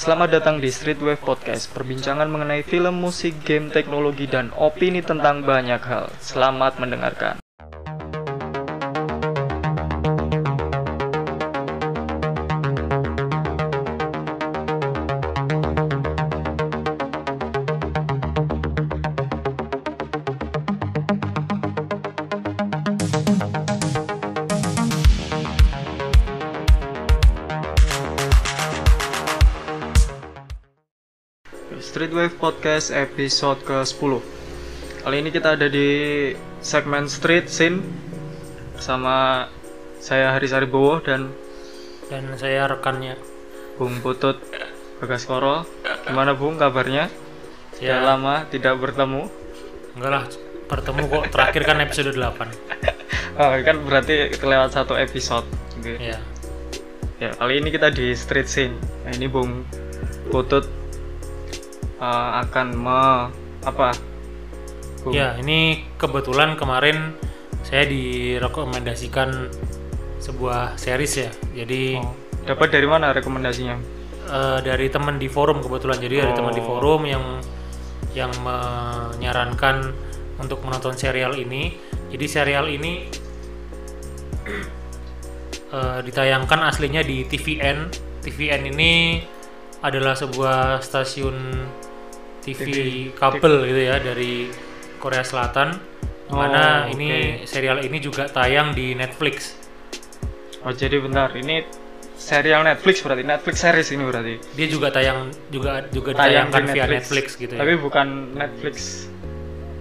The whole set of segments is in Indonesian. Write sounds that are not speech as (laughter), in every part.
selamat datang di Streetwave Podcast Perbincangan mengenai film, musik, game, teknologi, dan opini tentang banyak hal. Selamat mendengarkan Podcast episode ke-10 Kali ini kita ada di segmen Street Scene Sama saya Haris Aribowo dan dan saya rekannya. Bung Putut Bagaskoro. Gimana Bung kabarnya? Sudah ya lama tidak bertemu. Enggak lah bertemu kok. Terakhir kan episode 8 (laughs) oh, Kan berarti kelewat satu episode. Oke. ya Ya, kali ini kita di street scene. Nah, ini Bung Putut uh, akan me apa? Ya ini kebetulan kemarin saya direkomendasikan sebuah series ya jadi Oh, dapat dari mana rekomendasinya? eh, dari teman di forum kebetulan jadi dari teman di Oh. forum yang yang menyarankan untuk menonton serial ini jadi serial ini (clears throat) eh, ditayangkan aslinya di TVN TVN ini adalah sebuah stasiun TV, TV. kabel gitu ya dari Korea Selatan Oh, mana oke. ini serial ini juga tayang di Netflix Oh, jadi bentar, ini serial Netflix berarti Netflix series ini berarti. dia juga tayang juga juga Tayang ditayangkan di via Netflix gitu ya Tapi bukan Netflix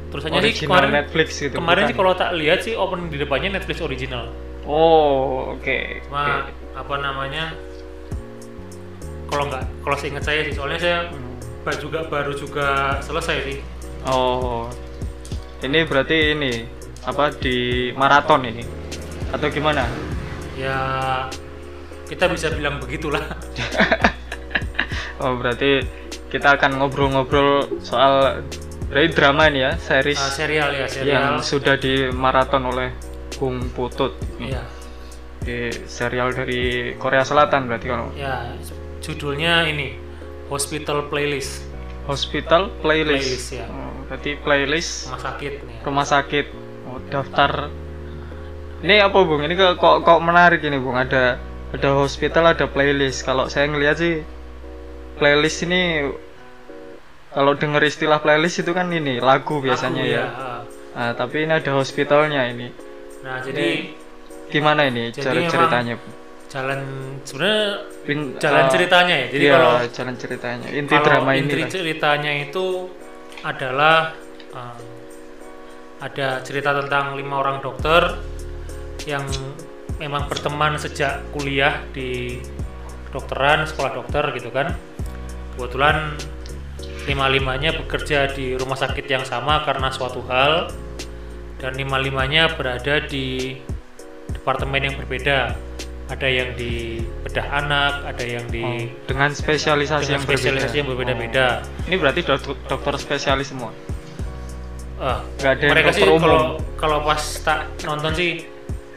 terus aja sih kemarin Netflix gitu. kemarin bukan. sih kalau tak lihat sih opening di depannya Netflix original Oh, oke. cuma oke. apa namanya kalau nggak kalau seingat saya sih soalnya saya Hmm. Juga baru juga selesai sih Oh. Ini berarti ini apa di maraton ini atau gimana? ya kita bisa bilang begitulah (laughs) Oh, berarti kita akan ngobrol-ngobrol soal berarti drama ini ya, series Ah, serial ya yang serial sudah di maraton oleh Bung Putut. ya Di serial dari Korea Selatan berarti kalau ya judulnya ini Hospital Playlist Hospital Playlist. Playlist, ya. Oh, berarti playlist rumah sakit nih rumah sakit. Oh, daftar. Ini apa Bung? Ini kok kok, kok menarik ini Bung. Ada ada hospital, ada playlist. Kalau saya ngelihat sih playlist ini kalau dengar istilah playlist itu kan ini lagu biasanya Aku, ya. ah. Nah, tapi ini ada hospitalnya ini. nah jadi Gimana ini Jadi cara ceritanya? Bung? Jalan sebenarnya jalan eh, ceritanya ya jadi iya, kalau jalan ceritanya. Inti kalau drama ini. inti lah. ceritanya itu adalah uh, ada cerita tentang lima orang dokter yang memang berteman sejak kuliah di kedokteran sekolah dokter gitu kan kebetulan lima limanya bekerja di rumah sakit yang sama karena suatu hal dan lima limanya berada di departemen yang berbeda ada yang di bedah anak ada yang di Oh, dengan spesialisasi dengan yang spesialisasi berbeda. yang berbeda-beda. Oh. Ini berarti dok- dokter spesialis semua. Ah, Nggak ada mereka sih kalau kalau pas tak nonton sih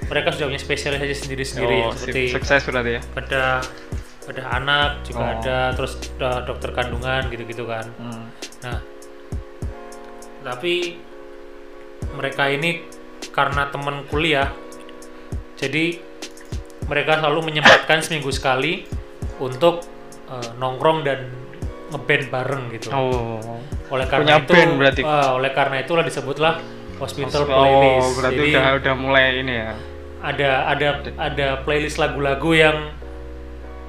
mereka sudah punya spesialisasi sendiri-sendiri ya, Oh, seperti sip- sukses berarti ya. bedah bedah anak juga Oh. ada terus uh, dokter kandungan gitu-gitu kan. Hmm. Nah, tapi mereka ini karena teman kuliah, jadi mereka selalu menyempatkan seminggu sekali untuk uh, nongkrong dan ngeband bareng gitu. Oh. Oleh Punya karena itu, band berarti. uh, oleh karena itulah disebutlah hospital Oh, playlist. berarti Jadi udah udah mulai ini ya. ada ada ada playlist lagu-lagu yang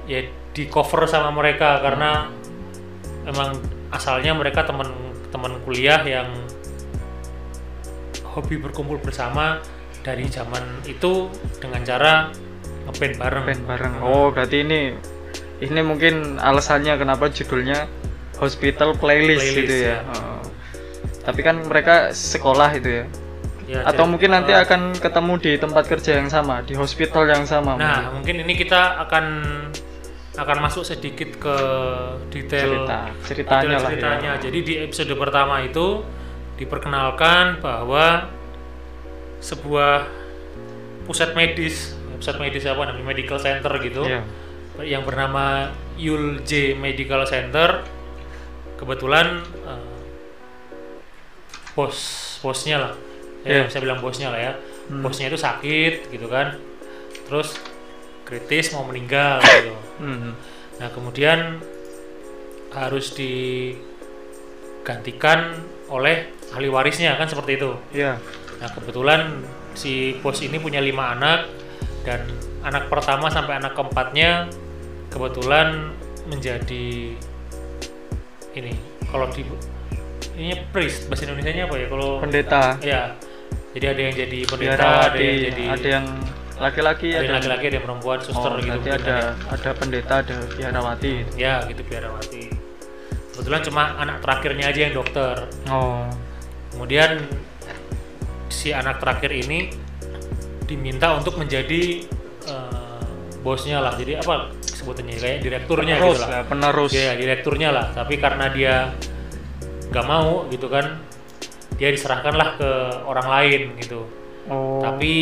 ya di cover sama mereka karena memang asalnya mereka teman teman kuliah yang hobi berkumpul bersama dari zaman itu dengan cara ngeband bareng. Band bareng. Oh, berarti ini ini mungkin alasannya kenapa judulnya Hospital Playlist, Playlist, gitu ya. ya. Oh. Tapi kan mereka sekolah itu ya. Ya, Atau mungkin nanti uh, akan ketemu di tempat kerja yang sama, di hospital yang sama. Nah, mungkin ini kita akan akan masuk sedikit ke detail cerita ceritanya detail lah ceritanya. ya. Jadi di episode pertama itu diperkenalkan bahwa sebuah pusat medis, pusat medis apa namanya medical center gitu, Iya. yang bernama Yul J Medical Center kebetulan eh, bos bosnya lah ya Iya. bisa bilang bosnya lah ya Hmm. bosnya itu sakit gitu kan terus kritis mau meninggal (coughs) gitu Hmm. nah kemudian harus digantikan oleh ahli warisnya kan seperti itu Iya. Nah kebetulan si bos ini punya lima anak dan anak pertama sampai anak keempatnya kebetulan menjadi ini kalau di ini priest bahasa Indonesia apa ya kalau Pendeta. ya jadi ada yang jadi pendeta ada Biarawati, yang jadi ada yang laki-laki, ada yang ada laki-laki ada yang perempuan suster Oh, gitu nanti mungkin ada ada pendeta, ada biarawati. ya gitu biarawati kebetulan cuma anak terakhirnya aja yang dokter Oh. kemudian si anak terakhir ini diminta untuk menjadi eh, bosnya lah jadi apa sebutannya kayak direkturnya Penerus, gitu lah ya, penerus. ya direkturnya lah tapi karena dia nggak mau gitu kan dia diserahkanlah ke orang lain gitu Oh. tapi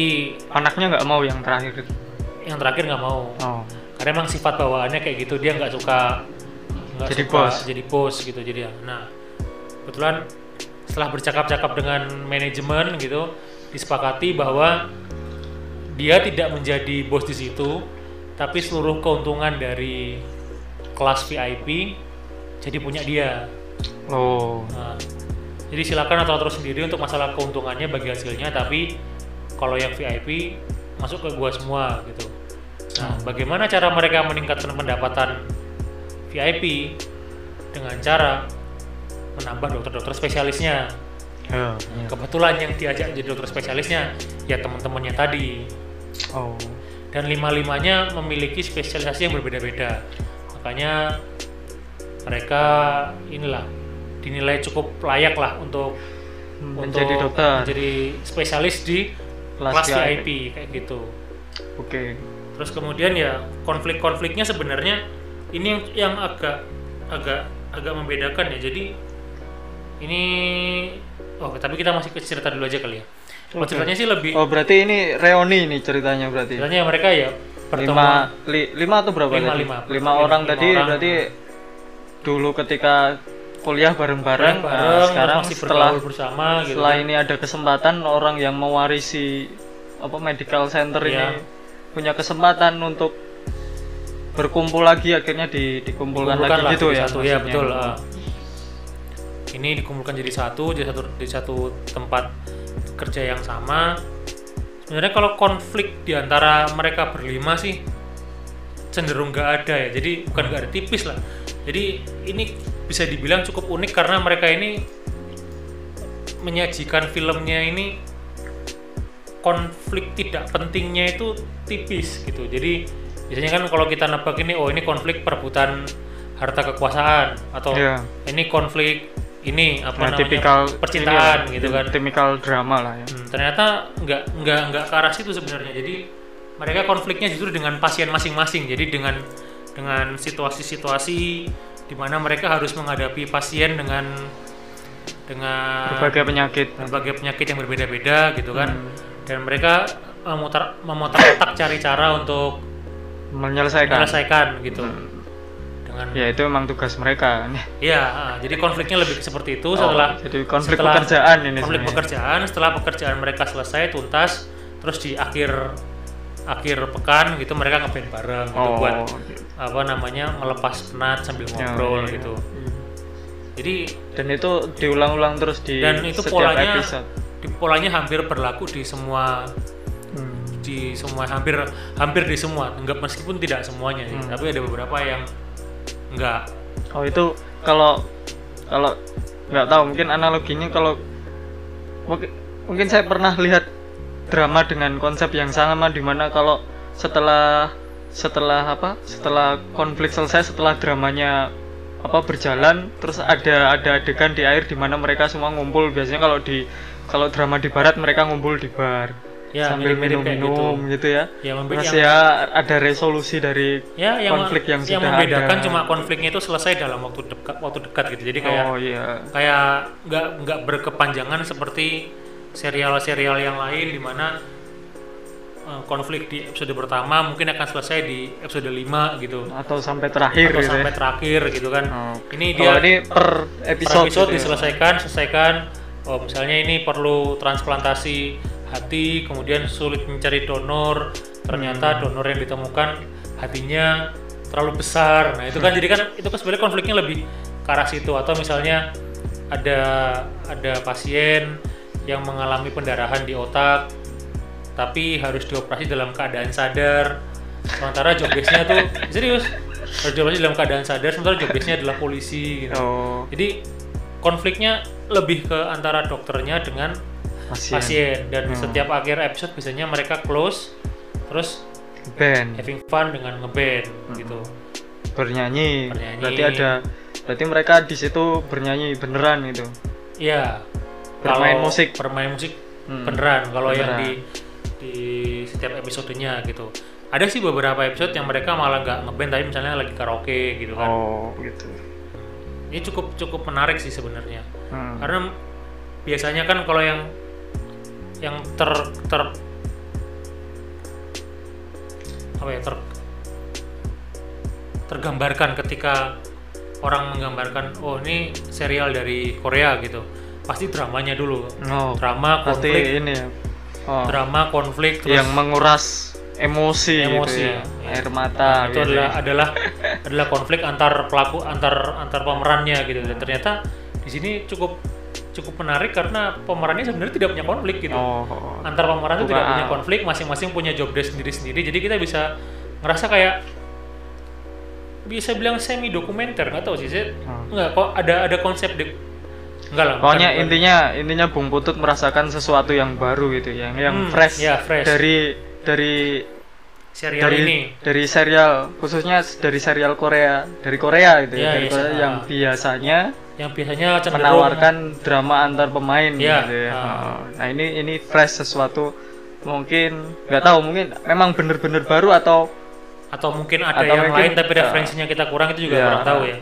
anaknya nggak mau yang terakhir. yang terakhir nggak mau Oh. karena emang sifat bawaannya kayak gitu dia nggak suka nggak Jadi suka bos. jadi bos gitu jadi ya nah kebetulan setelah bercakap-cakap dengan manajemen gitu disepakati bahwa dia tidak menjadi bos di situ tapi seluruh keuntungan dari kelas VIP jadi punya dia Oh. Nah, jadi silakan atur atur sendiri untuk masalah keuntungannya bagi hasilnya, tapi kalau yang VIP masuk ke gua semua gitu. Nah, bagaimana cara mereka meningkatkan pendapatan VIP dengan cara menambah dokter-dokter spesialisnya. Ya. Kebetulan yang diajak jadi dokter spesialisnya ya teman-temannya tadi. Oh. Dan lima-limanya memiliki spesialisasi yang berbeda-beda. Makanya mereka inilah dinilai cukup layak lah untuk Menjadi untuk dokter. menjadi spesialis di Kelas VIP. Kayak gitu. Oke. Terus kemudian ya konflik-konfliknya sebenarnya ini yang, yang agak agak agak membedakan ya. Jadi ini oh tapi kita masih ke cerita dulu aja kali ya. Oh, ceritanya sih lebih Oh, berarti ini reuni nih ceritanya berarti. ceritanya mereka ya lima, pertemuan li- lima atau berapa Lima, tadi? lima. Lima Lima, orang lima tadi orang. berarti dulu ketika kuliah bareng-bareng, bareng, nah, sekarang masih setelah bersama gitu. setelah kan. ini ada kesempatan orang yang mewarisi apa medical center Iya. ini punya kesempatan untuk berkumpul lagi akhirnya di, dikumpulkan Dikumpulkan lagi lah gitu ya satu ya betul ah. ini dikumpulkan jadi satu jadi satu di satu tempat kerja yang sama. Sebenarnya kalau konflik di antara mereka berlima sih cenderung nggak ada ya. Jadi bukan nggak ada tipis lah. Jadi ini bisa dibilang cukup unik karena mereka ini menyajikan filmnya ini konflik tidak pentingnya itu tipis gitu. Jadi biasanya kan kalau kita nebak ini oh ini konflik perebutan harta kekuasaan atau Iya. ini konflik ini apa Nah, namanya tipikal percintaan ini ya, gitu kan. tipikal drama lah ya. Hmm, ternyata nggak nggak nggak ke arah situ sebenarnya. Jadi mereka konfliknya justru dengan pasien masing-masing. Jadi dengan dengan situasi-situasi di mana mereka harus menghadapi pasien dengan dengan berbagai penyakit. berbagai penyakit yang berbeda-beda gitu kan. Hmm. dan mereka memutar memutar otak cari cara untuk menyelesaikan. menyelesaikan gitu dengan ya itu memang tugas mereka ya ah, jadi konfliknya lebih seperti itu Oh, setelah jadi konflik setelah pekerjaan ini konflik sebenarnya. pekerjaan setelah pekerjaan mereka selesai tuntas terus di akhir akhir pekan gitu mereka ngeband bareng gitu oh buat gitu. apa namanya melepas penat sambil Ya, ngobrol iya. gitu jadi dan itu diulang-ulang terus di dan itu setiap polanya episode di polanya hampir berlaku di semua Hmm. di semua hampir hampir di semua enggak meskipun tidak semuanya sih, Hmm. tapi ada beberapa yang enggak Oh itu kalau kalau nggak tahu mungkin analoginya kalau mungkin, mungkin saya pernah lihat drama dengan konsep yang sama di mana kalau setelah setelah apa setelah konflik selesai setelah dramanya apa berjalan terus ada ada adegan di air di mana mereka semua ngumpul. Biasanya kalau di kalau drama di barat mereka ngumpul di bar Ya, sambil kayak minum-minum gitu. ya Ya, membe- terus yang- ya ada resolusi dari ya yang konflik yang, yang sudah membedakan ada. cuma konfliknya itu selesai dalam waktu dekat waktu dekat gitu jadi kayak oh iya kayak nggak nggak berkepanjangan seperti serial-serial yang lain di mana eh, konflik di episode pertama mungkin akan selesai di episode 5 gitu atau sampai terakhir atau gitu sampai ya. terakhir gitu kan Oh. ini dia ini per per episode, episode gitu ya. diselesaikan selesaikan oh misalnya ini perlu transplantasi hati kemudian sulit mencari donor. Ternyata Hmm. donor yang ditemukan hatinya terlalu besar. Nah itu kan jadi kan itu kan sebenarnya konfliknya lebih ke arah situ. Atau misalnya ada ada pasien yang mengalami pendarahan di otak tapi harus dioperasi dalam keadaan sadar. Sementara job desk-nya tuh (laughs) serius harus dioperasi dalam keadaan sadar sementara job desk-nya adalah polisi gitu. Oh, jadi konfliknya lebih ke antara dokternya dengan pasien. pasien dan Hmm. setiap akhir episode biasanya mereka close terus Band. having fun dengan ngeband gitu. bernyanyi. Bernyanyi. Berarti ada berarti mereka di situ bernyanyi beneran gitu. Iya. Bermain Kalau musik. Bermain musik Hmm. beneran kalau yang di di setiap episodenya gitu. Ada sih beberapa episode yang mereka malah nggak ngeband tapi misalnya lagi karaoke gitu kan. Oh, gitu. Ini cukup cukup menarik sih sebenarnya. Hmm. karena biasanya kan kalau yang yang ter ter apa ya ter tergambarkan ketika orang menggambarkan oh ini serial dari Korea gitu pasti dramanya dulu Oh, drama konflik ini ya. Oh, drama konflik terus yang menguras emosi, Emosi, gitu ya. ya. Air mata itu gitu adalah ya. adalah (laughs) adalah konflik antar pelaku antar antar pemerannya gitu dan ternyata di sini cukup cukup menarik karena pemerannya sebenarnya tidak punya konflik gitu Oh, antar pemeran itu tidak punya konflik masing-masing punya job desk sendiri-sendiri jadi kita bisa ngerasa kayak bisa bilang semi dokumenter nggak tahu sih saya Hmm. nggak kok ada ada konsep di enggak lah Pokoknya bukan- bukan. intinya intinya Bung Putut merasakan sesuatu yang baru gitu, yang yang Hmm, fresh, ya, fresh. dari dari serial dari ini dari serial khususnya dari serial Korea dari Korea gitu ya, Ya, dari ya, Korea ah. yang biasanya yang biasanya cenderung menawarkan drama antar pemain Ya, gitu ya. ah. Oh, Nah ini ini fresh sesuatu mungkin nggak tahu mungkin memang bener-bener baru atau atau mungkin ada Atau yang mungkin, lain tapi ah. referensinya kita kurang itu juga Ya. kurang tahu ya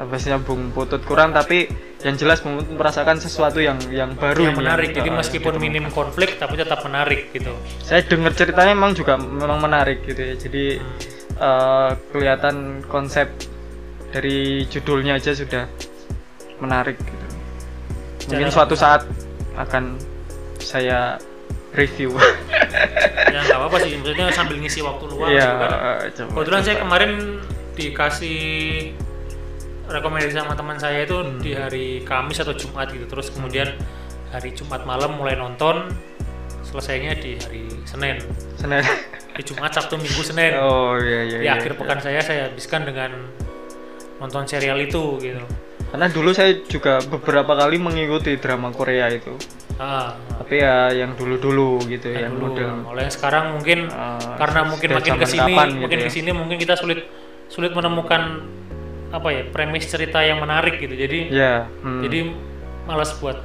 habisnya Bung Putut kurang tapi yang jelas Bung Putut merasakan sesuatu yang yang baru yang menarik jadi eh, meskipun gitu. minim konflik tapi tetap menarik gitu saya dengar ceritanya memang juga memang menarik gitu ya jadi eh, kelihatan konsep dari judulnya aja sudah menarik gitu mungkin suatu saat akan saya review (laughs) ya nggak apa-apa sih maksudnya sambil ngisi waktu luang Iya, kan. eh, coba, Kebetulan saya kemarin dikasih rekomendasi sama teman saya itu Hmm. di hari Kamis atau Jumat gitu. Terus kemudian hari Jumat malam mulai nonton, selesainya di hari Senin. Senin. Di Jumat, Sabtu, Minggu, Senin. oh iya iya di iya, akhir iya. pekan saya saya habiskan dengan nonton serial itu gitu. Karena dulu saya juga beberapa kali mengikuti drama Korea itu Ah, tapi ya yang dulu-dulu gitu yang yang dulu. model Oleh yang sekarang mungkin Ah, karena mungkin makin ke sini, kapan gitu makin ya. ke sini mungkin kita sulit sulit menemukan apa ya premis cerita yang menarik gitu. Jadi ya hmm. jadi malas buat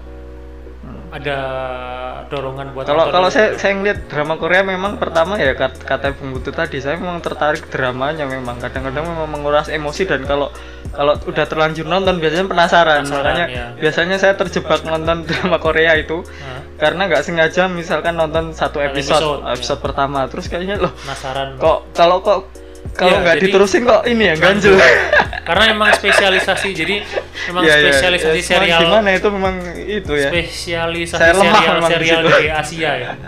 ada dorongan buat kalau kalau gitu. saya saya ngeliat drama Korea memang pertama ya kat- kata Bung Butu tadi saya memang tertarik dramanya memang kadang-kadang memang menguras emosi dan kalau kalau udah terlanjur nonton biasanya penasaran, Penasaran, makanya ya. biasanya saya terjebak nonton (laughs) drama Korea itu Nah, karena nggak sengaja misalkan nonton satu episode episode, episode, ya. pertama. Terus kayaknya loh penasaran. kok kalau kok kalau Ya, nggak jadi- diterusin kok ini ya ganjel. (laughs) karena emang spesialisasi jadi memang Iya, iya, spesialisasi iya. serial gimana itu memang itu ya? Spesialisasi Saya lemah serial serial dari Asia ya. (laughs)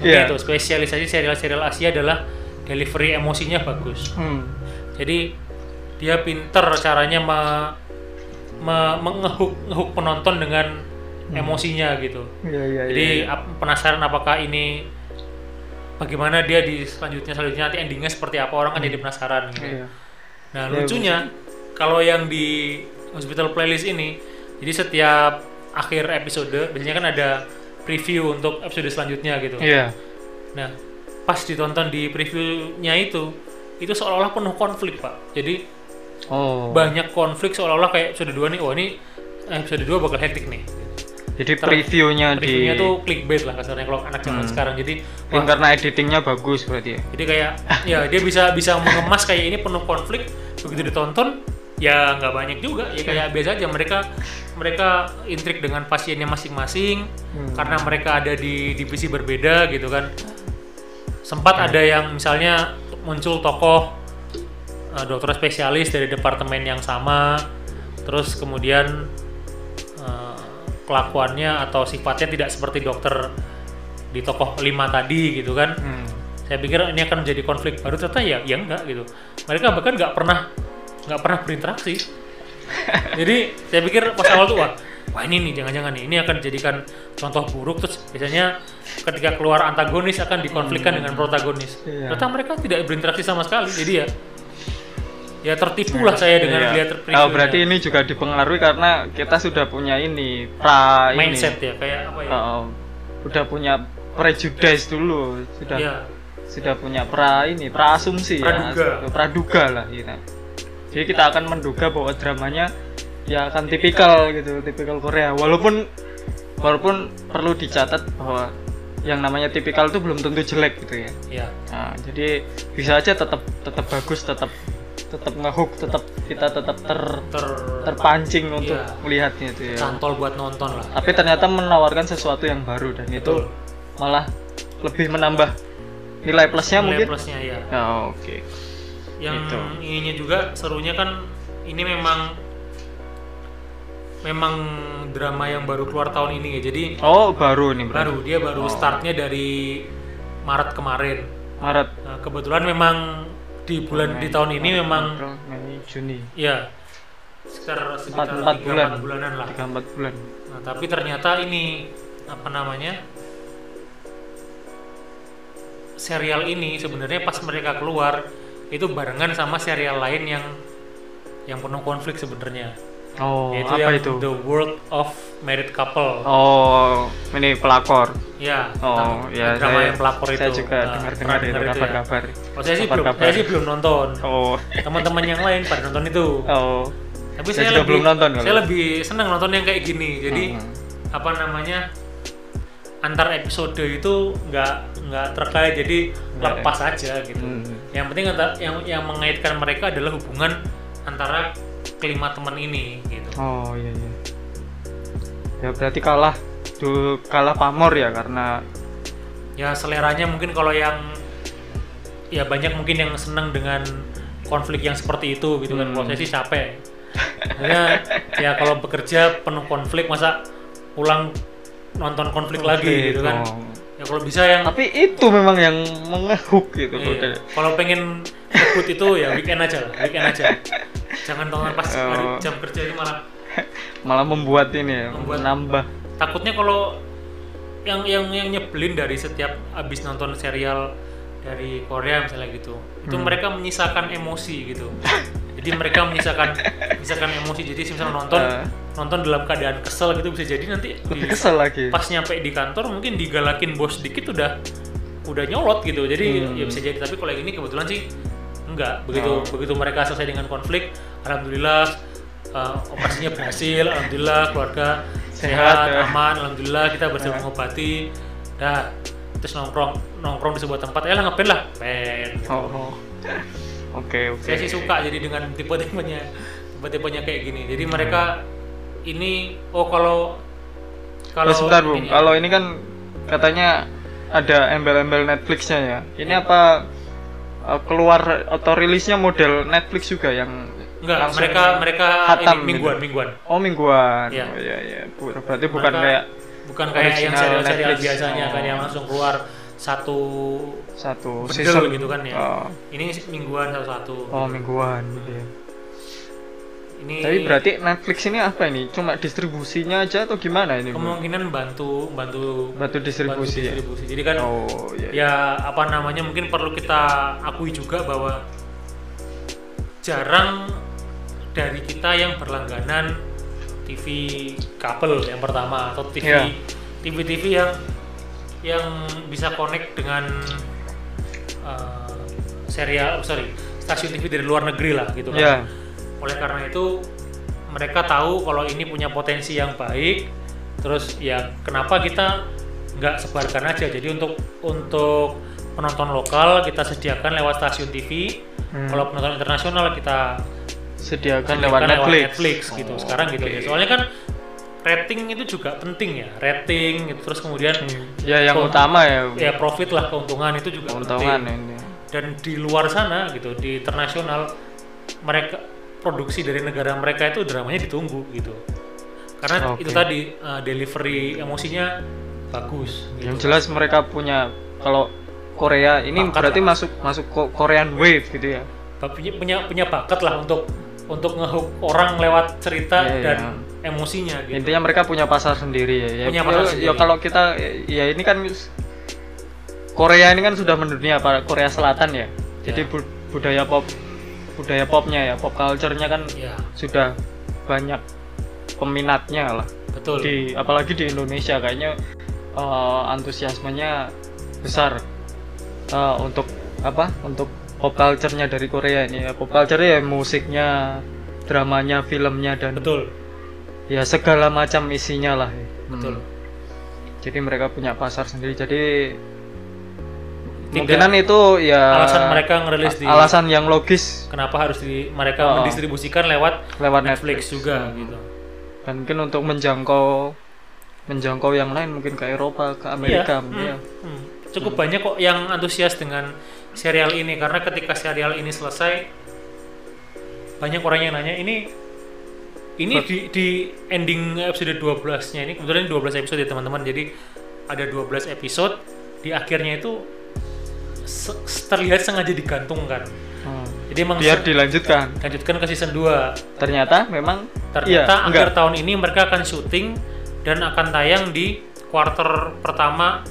Iya. itu. Spesialisasi serial serial Asia adalah delivery emosinya bagus. Hmm. jadi dia pinter caranya me, me- mengehuk ngehuk penonton dengan emosinya gitu Iya, iya, jadi iya. ap- penasaran apakah ini bagaimana dia di selanjutnya selanjutnya nanti endingnya seperti apa orang kan jadi penasaran gitu Iya. nah Ya, lucunya kalau yang di hospital playlist ini jadi setiap akhir episode biasanya kan ada preview untuk episode selanjutnya gitu Iya. Nah, pas ditonton di previewnya itu, itu seolah-olah penuh konflik, Pak. Jadi Oh. banyak konflik seolah-olah kayak episode 2 nih, oh ini episode 2 bakal hektik nih. Jadi Ter- previewnya di Previewnya tuh clickbait lah kasarnya kalau anak zaman Hmm. sekarang. Jadi wah, karena editingnya bagus berarti ya. jadi kayak ya dia bisa bisa mengemas kayak ini penuh konflik begitu ditonton ya nggak banyak juga ya kayak biasa aja mereka mereka intrik dengan pasiennya masing-masing Hmm. karena mereka ada di divisi berbeda gitu kan sempat ada yang misalnya muncul tokoh eh, dokter spesialis dari departemen yang sama. Terus kemudian eh, kelakuannya atau sifatnya tidak seperti dokter di tokoh lima tadi gitu kan. Hmm. saya pikir ini akan menjadi konflik baru. Ternyata ya ya enggak gitu. Mereka bahkan nggak pernah nggak pernah berinteraksi. Jadi saya pikir pas awal tuh wah wah ini nih jangan-jangan nih. Ini akan dijadikan contoh buruk. Terus biasanya ketika keluar antagonis akan dikonflikkan dengan protagonis. Iya. ternyata mereka tidak berinteraksi sama sekali. Jadi ya ya tertipu lah saya dengan Iya. melihat Oh, previewnya. berarti ini juga dipengaruhi karena kita sudah punya ini pra mindset ini. ya kayak apa ya Oh, udah punya prejudice dulu, sudah ya sudah punya pra ini, pra asumsi Praduga. ya, praduga lah kita. Jadi kita akan menduga bahwa dramanya ya akan tipikal gitu, tipikal Korea. Walaupun walaupun perlu dicatat bahwa yang namanya tipikal itu belum tentu jelek gitu ya. ya Nah, jadi bisa aja tetap tetap bagus, tetap tetap ngehook, tetap kita tetap ter ter terpancing untuk Iya. melihatnya itu ya. cantol buat nonton lah Tapi ternyata menawarkan sesuatu yang baru dan itu Betul. malah lebih menambah nilai plusnya Nilai mungkin. plusnya ya Oh, Oke. yang Gitu. ininya juga serunya kan ini memang memang drama yang baru keluar tahun ini ya jadi Oh baru nih berarti. baru dia baru Oh. startnya dari Maret kemarin Maret. nah, kebetulan memang di bulan di tahun ini memang April, Mei, Juni. ya sekitar sekitar Empat empat tiga, bulan. empat bulanan lah Tiga empat bulan. nah, tapi ternyata ini apa namanya serial ini sebenarnya pas mereka keluar itu barengan sama serial lain yang yang penuh konflik sebenarnya Oh yaitu apa yang itu? The World of Married Couple Oh ini pelakor. ya Oh ya drama saya, yang pelakor itu saya juga Nah, dengar-dengar itu ya? kabar-kabar. Oh, saya sih belum Kabar-kabar. saya sih belum nonton Oh teman-teman yang lain pada nonton itu oh. tapi Saya saya, lebih belum nonton kalau saya lebih senang nonton yang kayak gini jadi Hmm. apa namanya antar episode itu nggak nggak terkait jadi lepas aja gitu Hmm. yang penting yang yang mengaitkan mereka adalah hubungan antara kelima teman ini gitu Oh iya iya. Ya berarti kalah du, kalah pamor ya karena ya seleranya mungkin kalau yang ya banyak mungkin yang senang dengan konflik yang seperti itu gitu kan Hmm. kalau saya sih capek Maksudnya ya kalau bekerja penuh konflik masa pulang nonton konflik lagi gitu kan Oh. ya kalau bisa yang Tapi itu memang yang mengehook gitu Iya. Kalau pengen ngebut itu ya weekend aja lah, weekend aja. Jangan tonton pas (laughs) Oh. jam kerja ini malah (laughs) Malah membuat ini ya, Membuat- menambah. takutnya kalau yang yang yang nyebelin dari setiap abis nonton serial dari Korea misalnya gitu, itu Hmm. mereka menyisakan emosi gitu. Jadi mereka menyisakan (laughs) menyisakan emosi. Jadi misalnya nonton Eh. nonton dalam keadaan kesel gitu bisa jadi nanti di- kesel lagi. pas nyampe di kantor mungkin digalakin bos dikit udah udah nyolot gitu jadi Hmm. ya bisa jadi tapi kalau yang ini kebetulan sih enggak begitu Oh. begitu mereka selesai dengan konflik alhamdulillah uh, operasinya berhasil alhamdulillah keluarga Sehat, sehat, ya. aman alhamdulillah kita berhasil Ya. mengobati dah terus nongkrong nongkrong di sebuah tempat ya lah ngapain lah pen Oh. oh. (laughs) Oke, oke. saya sih suka jadi dengan tipe-tipenya tipe-tipenya kayak gini jadi mereka ini oh kalau Kalau sebentar, Bung. ini- Kalau ini kan katanya ada embel-embel Netflixnya ya. Ini apa uh, keluar atau rilisnya model Netflix juga yang Enggak, mereka mereka hatam ini mingguan, gitu? mingguan. Oh mingguan. Iya. Oh, iya. Bu- Berarti bukan Mereka kayak bukan kayak yang serial-serial Netflix. biasanya kan Oh. yang langsung keluar satu satu bedel season gitu kan ya. Oh, Ini mingguan satu-satu. oh mingguan gitu ya. Ini Tapi berarti Netflix ini apa ini? Cuma distribusinya aja atau gimana ini? Kemungkinan bantu bantu Batu distribusi ya. distribusi. Jadi kan Oh iya. ya apa namanya mungkin perlu kita akui juga bahwa jarang dari kita yang berlangganan TV kabel yang pertama atau TV Iya. TV TV yang yang bisa connect dengan uh, serial sorry stasiun TV dari luar negeri lah gitu kan. Iya. Oleh karena itu mereka tahu kalau ini punya potensi yang baik, terus ya kenapa kita nggak sebarkan aja. Jadi untuk untuk penonton lokal kita sediakan lewat stasiun TV, Hmm. kalau penonton internasional kita Sediakan sediakan lewat Netflix. gitu. Oh, Sekarang gitu oke. aja. Soalnya kan rating itu juga penting ya rating gitu terus kemudian Ya yang utama ya ya profit lah keuntungan itu juga keuntungan penting ini. dan di luar sana gitu di internasional mereka produksi dari negara mereka itu dramanya ditunggu gitu karena Oke. itu tadi uh, delivery emosinya bagus gitu. Yang jelas mereka punya kalau Korea ini Bakat berarti lah. masuk masuk Ko- Korean Wave gitu ya. punya punya punya bakat lah untuk untuk ngehook orang lewat cerita Iya, dan iya. emosinya gitu Intinya mereka punya pasar sendiri ya. Ya, Punya ya- pasar ya sendiri. kalau kita ya ini kan Korea ini kan sudah mendunia para Korea Selatan ya. Jadi bu- budaya pop budaya popnya ya, pop culture-nya kan ya sudah banyak peminatnya lah. betul Di apalagi di Indonesia kayaknya eh, antusiasmenya besar eh, untuk apa? Untuk pop culture-nya dari Korea ini ya. Pop culture ya musiknya, dramanya, filmnya dan betul ya segala macam isinya lah ya. betul Hmm. jadi mereka punya pasar sendiri jadi Tidak kemungkinan itu ya alasan mereka ngerilis di alasan yang logis kenapa harus di mereka Oh. mendistribusikan lewat lewat Netflix, Netflix, juga Hmm. gitu dan mungkin untuk menjangkau menjangkau yang lain mungkin ke Eropa ke Iya, Amerika ya. hmm, hmm. cukup banyak kok yang antusias dengan serial ini karena ketika serial ini selesai banyak orang yang nanya ini ini di, di ending episode 12-nya ini kebetulan ini 12 episode ya teman-teman jadi ada 12 episode di akhirnya itu se- terlihat sengaja digantungkan Hmm. jadi emang biar dilanjutkan. Lanjutkan ke season 2 ternyata memang ternyata iya, akhir enggak. tahun ini mereka akan syuting dan akan tayang di quarter pertama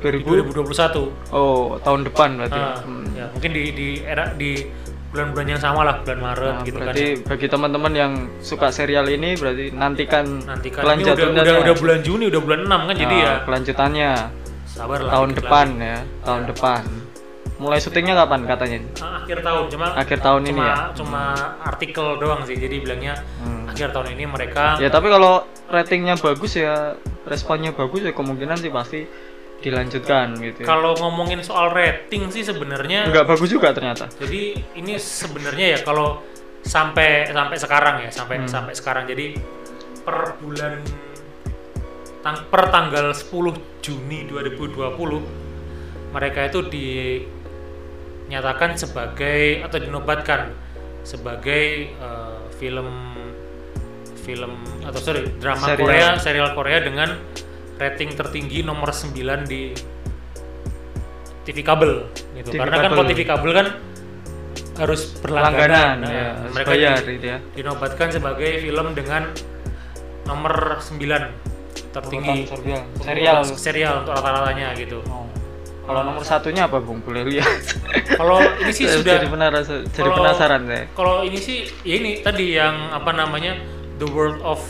di 2000 2021 oh tahun depan berarti. Ah, Hmm. ya mungkin di di era di bulan-bulan yang sama lah bulan Maret Nah, gitu kan. berarti ya. bagi teman-teman yang suka serial ini berarti nantikan nanti kan ini udah, kelanjutannya. udah udah bulan Juni udah bulan 6 kan jadi Nah, ya. kelanjutannya. Sabar lah tahun depan lagi. ya tahun depan mulai syutingnya kapan katanya Ah, akhir tahun cuma akhir tahun ini cuma ya cuma artikel doang sih jadi bilangnya Hmm. akhir tahun ini mereka ya tapi kalau ratingnya bagus ya responnya bagus ya kemungkinan sih pasti dilanjutkan gitu ya. kalau ngomongin soal rating sih sebenarnya nggak bagus juga ternyata Jadi ini sebenarnya ya kalau sampai sampai sekarang ya sampai Hmm. sampai sekarang jadi per bulan tang, per tanggal 10 Juni 2020 mereka itu dinyatakan sebagai atau dinobatkan sebagai eh, film film atau sorry drama Serial. Korea serial Korea dengan rating tertinggi nomor 9 di TV kabel gitu. TV Karena kan kabel. kalau TV kabel kan harus berlangganan. langganan Nah, ya mereka bayar di- gitu ya dinobatkan sebagai film dengan nomor 9 tertinggi serial serial untuk serial untuk rata-ratanya gitu. Oh. Kalau nomor satunya apa bung? Boleh lihat. Kalau ini sih (laughs) sudah jadi penasaran jadi kalau- penasaran saya Kalau ini sih ya ini tadi yang apa namanya The World of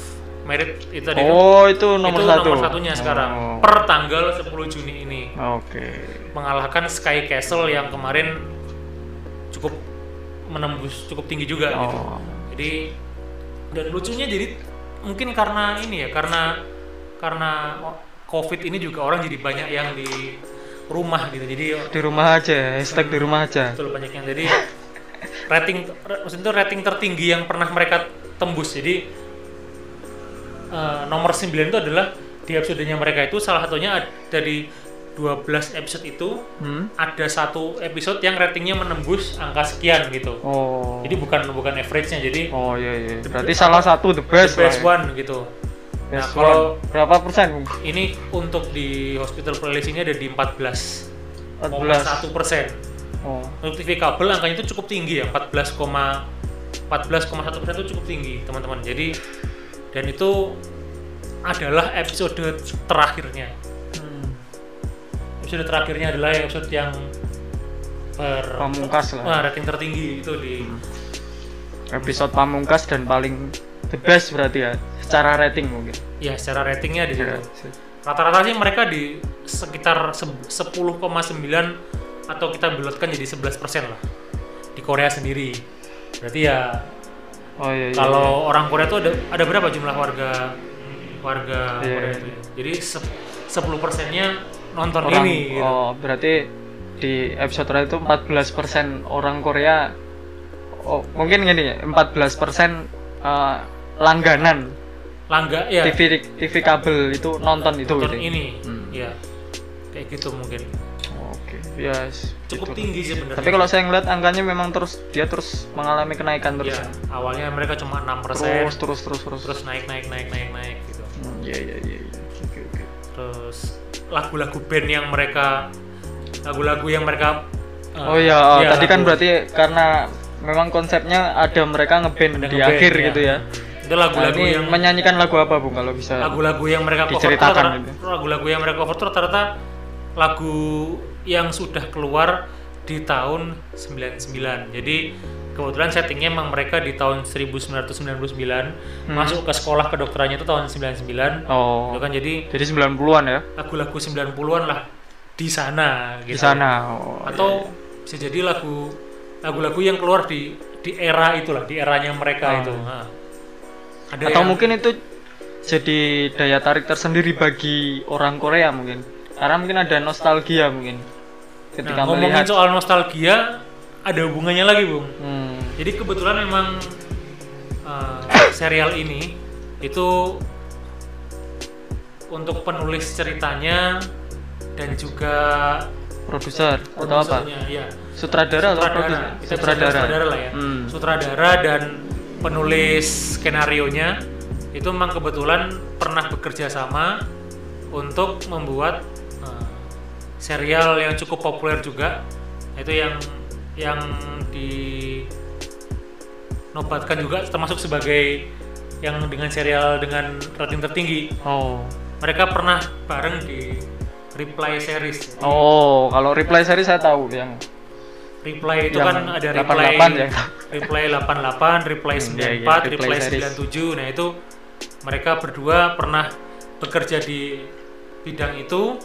Merit itu tadi kan. oh itu nomor itu satu. nomor satunya sekarang. Oh. per tanggal 10 Juni ini. Oke. Mengalahkan Sky Castle yang kemarin cukup menembus cukup tinggi juga gitu. oh. Jadi dan lucunya jadi mungkin karena ini ya karena karena COVID ini juga orang jadi banyak yang di rumah gitu. Jadi di rumah aja hashtag di rumah aja betul banyak yang jadi rating maksudnya itu rating tertinggi yang pernah mereka tembus. Jadi eh, nomor 9 itu adalah di episodenya mereka itu salah satunya dari 12 episode itu hmm? ada satu episode yang ratingnya menembus angka sekian gitu. oh Jadi bukan bukan average-nya, jadi oh iya iya berarti salah satu the best, the best lah ya. one gitu. Nah, kalau berapa persen ini untuk di hospital playlist ini ada di 14 14 persen. oh Untuk TV kabel angkanya itu cukup tinggi ya, 14, 14,1 persen itu cukup tinggi teman-teman. Jadi dan itu adalah episode terakhirnya. Hmm. Episode terakhirnya adalah episode yang ber pamungkas lah Wah, rating tertinggi itu di episode pamungkas dan paling the best berarti ya secara rating mungkin ya secara ratingnya di situ. Rata-rata sih mereka di sekitar se- 10,9 atau kita belotkan jadi 11% lah di Korea sendiri. Berarti ya oh iya, iya kalau orang Korea tuh ada ada berapa jumlah warga warga Iya. Korea itu? ya? Jadi se- 10 persennya nonton orang ini. gitu. oh berarti di episode terakhir itu 14% orang Korea oh mungkin gini ya 14% eh, langganan langga ya TV TV kabel itu nonton itu nonton gitu ya? ini Hmm. ya kayak gitu mungkin. Oke ya s- cukup gitu. tinggi sih sebenarnya. Tapi kalau saya ngeliat angkanya memang terus dia terus mengalami kenaikan terus. Ya ya. awalnya mereka cuma 6% terus terus terus terus. Terus naik naik naik naik naik gitu. Hmm, iya iya iya iya. oke oke. Terus lagu-lagu band yang mereka lagu-lagu yang mereka eh, oh iya oh, ya, tadi kan lagu- berarti karena memang konsepnya ada mereka ngeband di ngeband, akhir gitu ya itu lagu-lagu Nah, yang menyanyikan lagu apa bu kalau bisa lagu-lagu yang mereka cover diceritakan gitu. lagu-lagu yang mereka cover tuh rata-rata lagu yang sudah keluar di tahun 99 jadi kebetulan settingnya emang mereka di tahun 1999 Hmm. masuk ke sekolah kedokterannya itu tahun 99 oh itu kan jadi jadi 90-an ya lagu-lagu 90-an lah di sana di gitu sana oh, atau bisa jadi lagu lagu-lagu yang keluar di di era itulah di eranya mereka Oh. itu Nah. Ada atau yang- mungkin itu jadi daya tarik tersendiri bagi orang Korea mungkin. Karena mungkin ada nostalgia mungkin ketika nah, ngomongin melihat soal nostalgia ada hubungannya lagi bung. Hmm, jadi kebetulan memang uh, (coughs) serial ini itu untuk penulis ceritanya dan juga produser atau apa? ya sutradara atau sutradara. produser? Kita bisa bilang sutradara lah ya. Hmm. sutradara dan penulis skenario nya itu memang kebetulan pernah bekerja sama untuk membuat uh, serial yang cukup populer juga. Itu yang yang di nobatkan juga termasuk sebagai yang dengan serial dengan rating tertinggi. Oh. Mereka pernah bareng di Reply series. Oh kalau reply series saya tahu yang Reply itu Yang kan ada reply 88 ya. reply 88, reply Hmm, iya, 94, iya, reply reply series. 97. Nah, itu mereka berdua pernah bekerja di bidang itu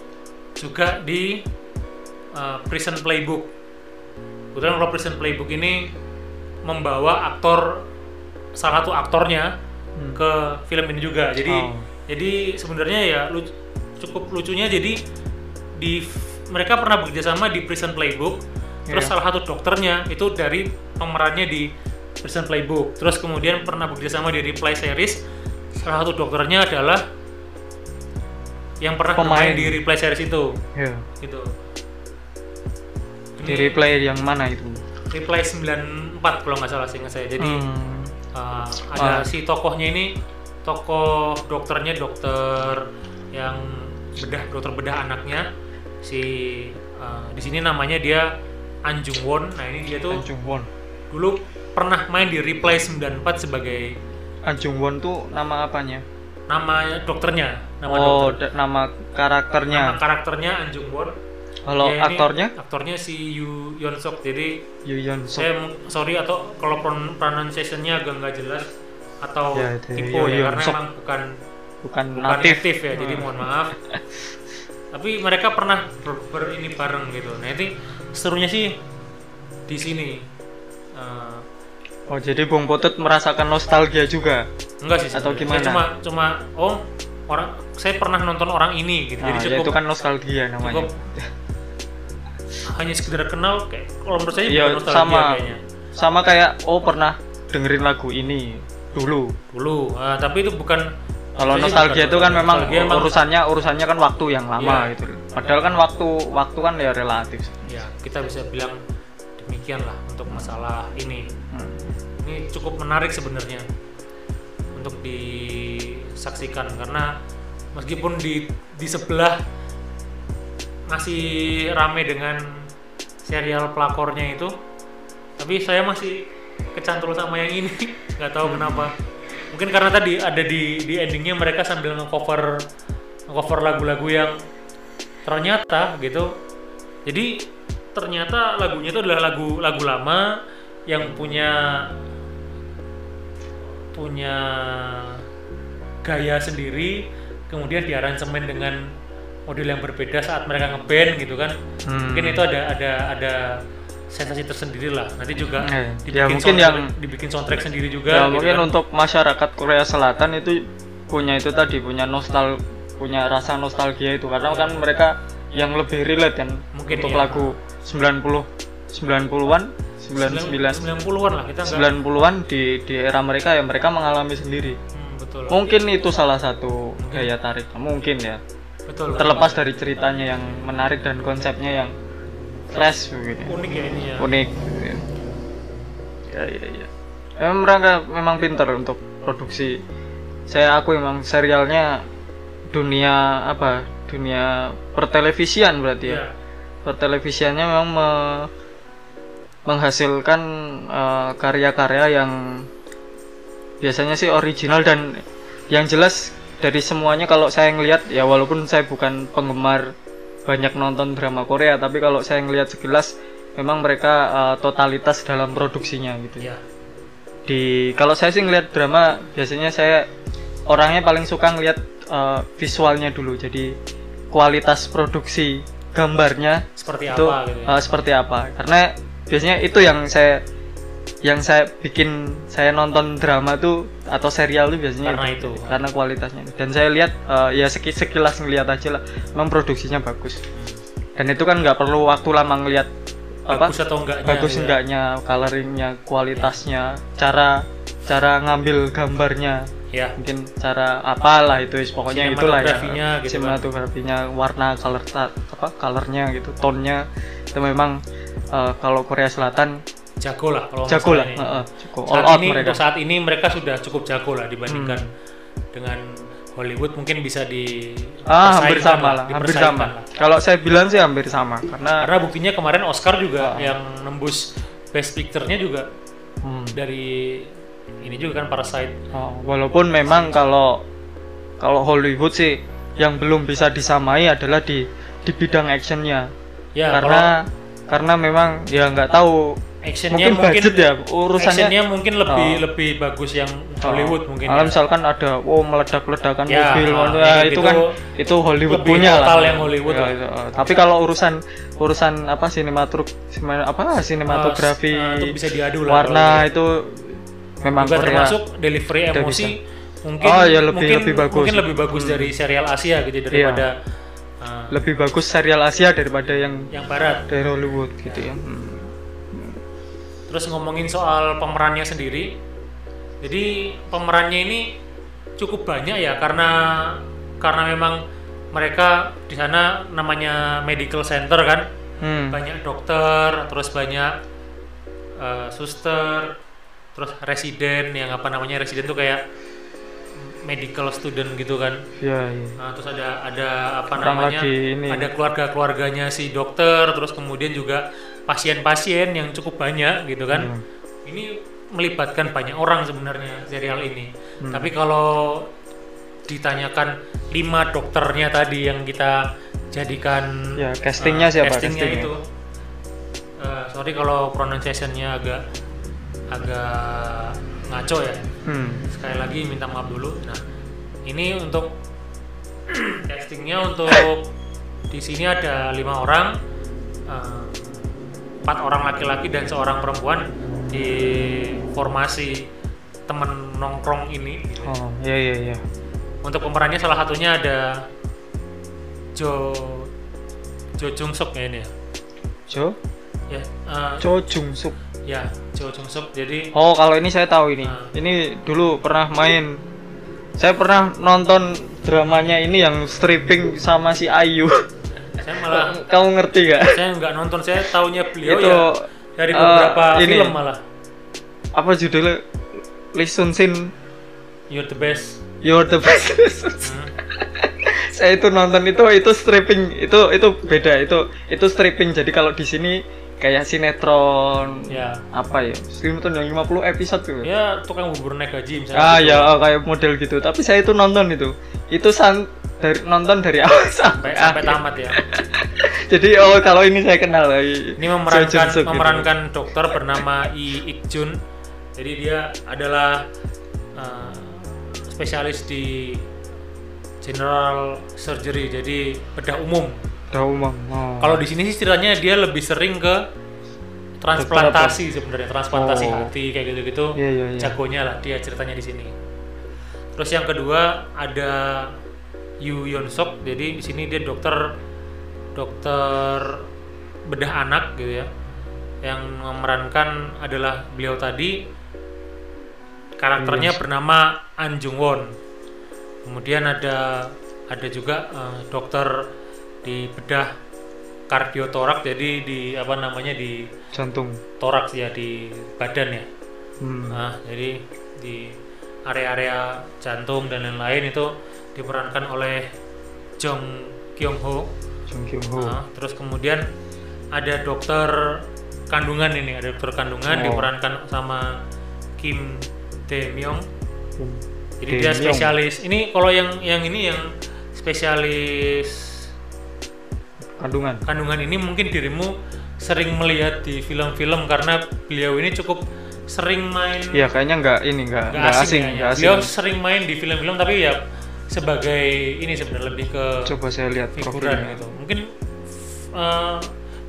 juga di uh, Prison Playbook. Kebetulan kalau Prison Playbook ini membawa aktor salah satu aktornya Hmm. ke film ini juga. Jadi Oh. jadi sebenarnya ya lu- cukup lucunya jadi di mereka pernah bekerja sama di Prison Playbook. Terus Iya. salah satu dokternya itu dari pemerannya di Prison Playbook. Terus kemudian pernah bekerja sama di Reply Series. Salah satu dokternya adalah yang pernah Pemain. di Reply Series itu, ya gitu. di replay yang mana itu Reply 94 kalau nggak salah seingat saya. Jadi Hmm. uh, ada Ah. si tokohnya ini tokoh dokternya dokter yang bedah dokter bedah anaknya si uh, di sini namanya dia An Jung Won. Nah ini dia tuh Anjung Won. dulu pernah main di Reply 94 sebagai Anjung Won tuh nama apanya? nama dokternya nama oh dokter. nama karakternya. Nama karakternya An Jung Won. Kalau ini aktornya? aktornya si Yu Yeon Sok jadi Yu Yeon Sok saya sorry atau kalau pron- pronunciation-nya agak nggak jelas atau Ya, Yu ya Yeon karena Sok. emang bukan bukan bukan natif. native ya jadi Hmm. mohon maaf. (laughs) Tapi mereka pernah ber, ber- ini bareng gitu. Nah ini serunya sih di sini. Eh, oh jadi Bung Potut merasakan nostalgia juga? Enggak sih Atau saya gimana? cuma cuma oh orang saya pernah nonton orang ini gitu. Nah, jadi ya cukup itu kan nostalgia namanya. cukup hanya sekedar kenal kayak kalau menurut saya bukan nostalgia sama. kayaknya. Sama kayak oh pernah dengerin lagu ini dulu. Dulu Ah, tapi itu bukan kalau nostalgia itu kan memang urusannya urusannya kan waktu yang lama Iya. gitu padahal kan waktu waktu kan ya relatif. Ya kita bisa bilang demikian lah untuk masalah ini. Hmm. ini cukup menarik sebenarnya untuk disaksikan karena meskipun di di sebelah masih rame dengan serial pelakornya itu tapi saya masih kecantol sama yang ini. (laughs) Nggak tahu kenapa. Mungkin karena tadi ada di di endingnya mereka sambil ngecover ngecover lagu-lagu yang ternyata gitu jadi ternyata lagunya itu adalah lagu lagu lama yang punya punya gaya sendiri kemudian diaransemen dengan model yang berbeda saat mereka ngeband gitu kan Hmm. mungkin itu ada ada ada sensasi tersendiri lah nanti juga Eh, dibikin ya mungkin yang- dibikin soundtrack sendiri juga ya gitu mungkin kan. untuk masyarakat Korea Selatan itu punya itu tadi punya nostal punya rasa nostalgia itu. Karena kan mereka yang lebih relate kan Mungkin untuk iya. lagu 90 90-an 99 90-an lah kita nggak 90-an di di era mereka ya mereka mengalami sendiri. Hmm. betul. Mungkin itu salah satu daya tarik mungkin ya. Betul. Terlepas dari ceritanya yang menarik dan konsepnya yang fresh begini unik ya ini ya. Unik. Gitu ya ya ya, ya. Emang mereka memang pintar untuk produksi. Saya aku emang serialnya dunia apa dunia pertelevisian berarti ya? Iya. pertelevisiannya memang me- menghasilkan eh, karya-karya yang biasanya sih original dan yang jelas dari semuanya kalau saya ngelihat ya walaupun saya bukan penggemar banyak nonton drama Korea tapi kalau saya ngelihat sekilas memang mereka eh, totalitas dalam produksinya gitu. Ya. Di kalau saya sih ngelihat drama biasanya saya orangnya paling suka ngelihat eh, visualnya dulu. Jadi kualitas produksi gambarnya seperti itu apa gitu ya. eh, seperti apa. Karena biasanya itu yang saya yang saya bikin saya nonton drama tuh atau serial tuh biasanya Karena itu, itu. karena kualitasnya dan saya lihat eh, ya seki- sekilas ngelihat aja lah. Memang produksinya bagus. Dan itu kan nggak perlu waktu lama ngelihat apa bagus atau enggaknya bagus gitu ya. enggaknya coloringnya kualitasnya cara cara ngambil gambarnya ya. Mungkin cara apalah itu pokoknya itulah ya. Sinematografinya gitu kan. sinematografinya warna color apa colornya gitu tonnya itu memang eh, kalau Korea Selatan jago lah kalau jago lah ini. heeh, jago. All saat out ini mereka. Hmm. saat ini mereka sudah cukup jago lah dibandingkan dengan Hollywood. Mungkin bisa di ah hampir sama lah hampir sama. lah. kalau saya bilang sih hampir sama karena karena buktinya kemarin Oscar juga yang nembus Best Picture-nya juga hmm, dari ini juga kan Parasite oh, walaupun memang kalau kalau Hollywood sih yang belum bisa disamai adalah di di bidang actionnya ya karena karena memang ya nggak tahu kalau actionnya mungkin mungkin, budget ya urusannya actionnya mungkin lebih Oh. lebih bagus yang Hollywood mungkin Malah ya. misalkan ada oh meledak-ledakan Ya, mobil ya, gitu itu kan itu Hollywood lebih punya total lah yang Hollywood Ya, lah. itu, ah. tapi kalau urusan urusan apa sinematruk sine- apa sinematografi Ah, itu bisa diadu lah warna kalau itu memang juga Korea termasuk delivery emosi mungkin Oh, ya lebih- mungkin, lebih bagus. Hmm. mungkin lebih bagus dari serial Asia gitu daripada uh, lebih bagus serial Asia daripada yang yang barat dari Hollywood gitu ya Hmm. terus ngomongin soal pemerannya sendiri jadi pemerannya ini cukup banyak ya karena karena memang mereka di sana namanya medical center kan Hmm. banyak dokter terus banyak uh, suster terus residen yang apa namanya residen tuh kayak medical student gitu kan ya, ya. Nah, terus ada ada apa Orang namanya? ini. Ada keluarga-keluarganya si dokter, terus kemudian juga pasien-pasien yang cukup banyak gitu kan. Iya. Ini melibatkan banyak orang sebenarnya serial ini. Hmm. Tapi kalau ditanyakan lima dokternya tadi yang kita jadikan Ya, castingnya eh, siapa? Castingnya Castingnya. itu. Eh, sorry kalau pronunciationnya agak agak ngaco ya Hmm. sekali lagi minta maaf dulu. Nah, ini untuk (clears throat) castingnya untuk di sini ada lima orang, eh, empat orang laki-laki dan seorang perempuan di formasi temen nongkrong ini. gitu. Oh, ya ya ya. Untuk pemerannya salah satunya ada Jo Jo Jung Suk ya ini ya. Jo Ya, eh, Jo Jung Suk. Ya Jo Jung Suk. Jadi Oh, kalau ini saya tahu ini. Ah. Ini dulu pernah main. Saya pernah nonton dramanya ini yang stripping sama si Ayu. saya malah Kamu ngerti gak? saya nggak nonton, saya taunya beliau Itu, ya dari eh, beberapa ini. film malah. Apa judulnya? Lee Sun Sin You're the best. You're the best. Hmm. saya itu nonton itu itu stripping itu itu beda itu itu stripping jadi kalau di sini kayak sinetron Ya. apa ya sinetron yang 50 episode tuh Ya tukang bubur naik gaji misalnya. ah gitu. ya oh, kayak model gitu tapi saya itu nonton itu itu san dari nonton dari (laughs) awal sampai, Sampai sampai tamat ya. (laughs) jadi oh kalau ini saya kenal lagi Ini memerankan Jun-suk gitu. memerankan dokter bernama Lee Ik Jun. Jadi dia adalah uh, spesialis di general surgery, jadi bedah umum. Udah umum oh. Kalau di sini sih ceritanya dia lebih sering ke transplantasi sebenarnya, transplantasi Oh. hati kayak gitu-gitu. Iya, iya, iya. Jagonya lah dia ceritanya di sini. Terus yang kedua ada Yu Yeon Sok. Jadi di sini dia dokter dokter bedah anak gitu ya. Yang memerankan adalah beliau tadi karakternya Yes. bernama An Jung Won kemudian ada ada juga eh, dokter di bedah kardiotorak jadi di apa namanya di jantung toraks ya di badan ya hmm. Nah, jadi di area-area jantung dan lain-lain itu diperankan oleh Jong Kyung Ho. Jung Kyung Ho Nah, terus kemudian ada dokter kandungan ini, ada dokter kandungan Oh. diperankan sama Kim Tae Myung. Jadi Tae dia spesialis. Ini kalau yang yang ini yang spesialis kandungan kandungan ini mungkin dirimu sering melihat di film-film karena beliau ini cukup sering main Iya kayaknya nggak ini nggak nggak asing, asing ya, ya. asing. Beliau sering main di film-film tapi ya sebagai ini sebenarnya lebih ke Coba saya lihat figuran profilnya. gitu. Mungkin eh,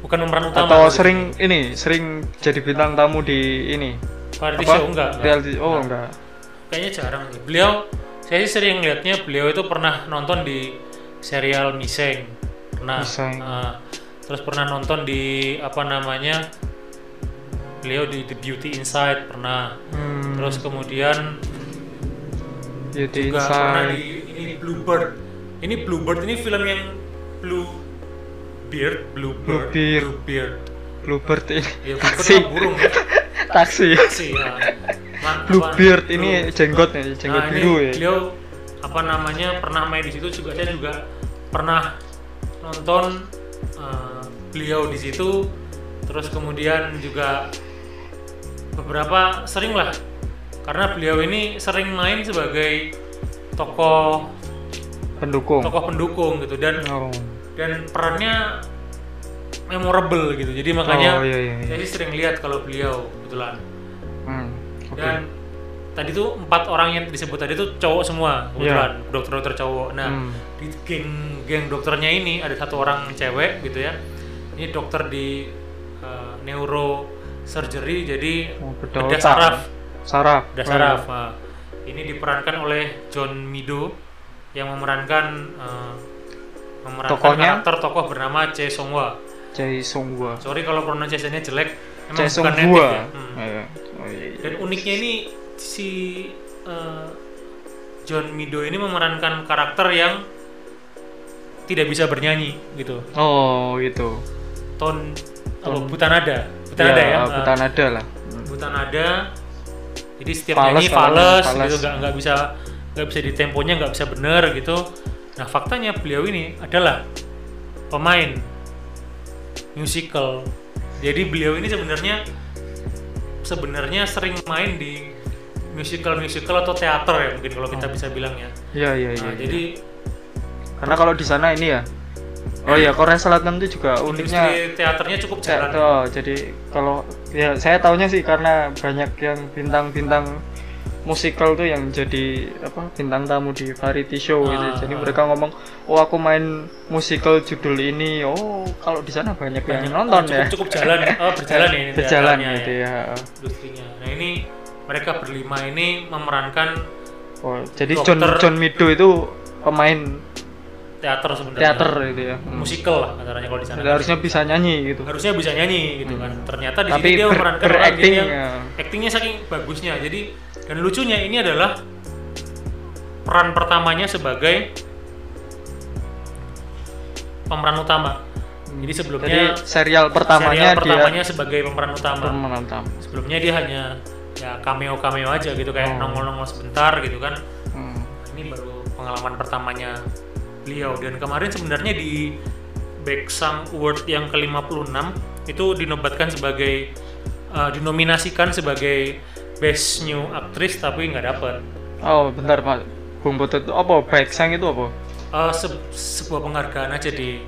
bukan pemeran utama. Atau gitu. sering ini sering jadi bintang tamu di ini variety show enggak? enggak. Reality oh enggak. Kayaknya jarang sih. Beliau saya sih sering lihatnya beliau itu pernah nonton di serial Miseng. Pernah. Eh, terus pernah nonton di apa namanya? Beliau di The Beauty Inside pernah. Hmm, Terus kemudian Beauty juga pernah Inside. di ini Bluebird. Ini Bluebird ini film yang Blue Beard, Bluebird, Bluebeard. Bluebeard. Bluebird ini. Ya, Taksi. burung ya. (laughs) Taksi. Taksi ya. (laughs) Apa- Bluebeard ini Blue- jenggot nih, jenggot Nah, ini biru ya. Beliau apa namanya pernah main di situ juga saya juga pernah nonton eh, beliau di situ. Terus kemudian juga beberapa sering lah karena beliau ini sering main sebagai tokoh Pendukung. tokoh pendukung gitu dan Oh. dan perannya memorable gitu jadi makanya Oh, iya, iya, iya. saya sih sering lihat kalau beliau kebetulan Hmm. Oke. dan tadi tuh empat orang yang disebut tadi tuh cowok semua kebetulan dokter-dokter cowok nah Iya. Hmm. di geng geng dokternya ini ada satu orang cewek gitu ya ini dokter di uh, neurosurgery jadi Oh, bedah saraf Saraf. bedah saraf Nah, ini diperankan oleh John Mido yang memerankan uh, memerankan Tokohnya? karakter tokoh bernama Che Songhwa Jae Song Hwa. sorry kalau pronunciation-nya jelek emang Song bukan native ya Hmm. Iya. Oh, iya, iya. Dan uniknya ini si eh, John Mido ini memerankan karakter yang tidak bisa bernyanyi gitu. Oh, gitu. Ton apa Ton- buta nada. Buta nada ya. eh, buta nada lah. Buta nada. Jadi setiap Fales nyanyi fales fales. gitu nggak nggak bisa nggak bisa di temponya nggak bisa bener gitu. Nah faktanya beliau ini adalah pemain musical. Jadi beliau ini sebenarnya sebenarnya sering main di musical musical atau teater ya mungkin kalau kita bisa bilang ya. Iya, iya, iya. Nah, iya. jadi karena kalau di sana ini ya. Oh iya, Korea Selatan itu juga uniknya industri teaternya cukup Ya, jalan. tuh, jadi kalau ya saya taunya sih karena banyak yang bintang-bintang musikal tuh yang jadi apa bintang tamu di variety show gitu. Ah, Jadi ah. mereka ngomong, "Oh, aku main musikal judul ini." Oh, kalau di sana banyak yang Banyak- nonton cukup, ya. Cukup jalan, oh berjalan ya ini (laughs) Berjalan gitu ya. Industrinya. Nah ini mereka berlima ini memerankan Oh, jadi John John Mido itu pemain teater sebenarnya. teater gitu ya. Hmm. Musical lah katanya kalau di sana. Harusnya bisa nyanyi gitu. harusnya bisa nyanyi gitu kan. Ternyata di Hmm. Tapi sini dia memerankan orang berakting, yang ya. actingnya saking bagusnya. Jadi dan lucunya ini adalah peran pertamanya sebagai pemeran utama. Jadi sebelumnya Jadi serial pertamanya serial pertamanya dia sebagai pemeran utama. pemeran utama. Sebelumnya dia hanya ya cameo cameo aja gitu kayak Oh. nongol-nongol sebentar gitu kan. Hmm. Ini baru pengalaman pertamanya beliau dan kemarin sebenarnya di Baeksang Award yang ke-56 itu dinobatkan sebagai uh, dinominasikan sebagai Best New Actress tapi nggak dapet. Oh, bentar Pak. Bung Putut itu apa? Baik sang itu apa? Uh, se- sebuah penghargaan aja di,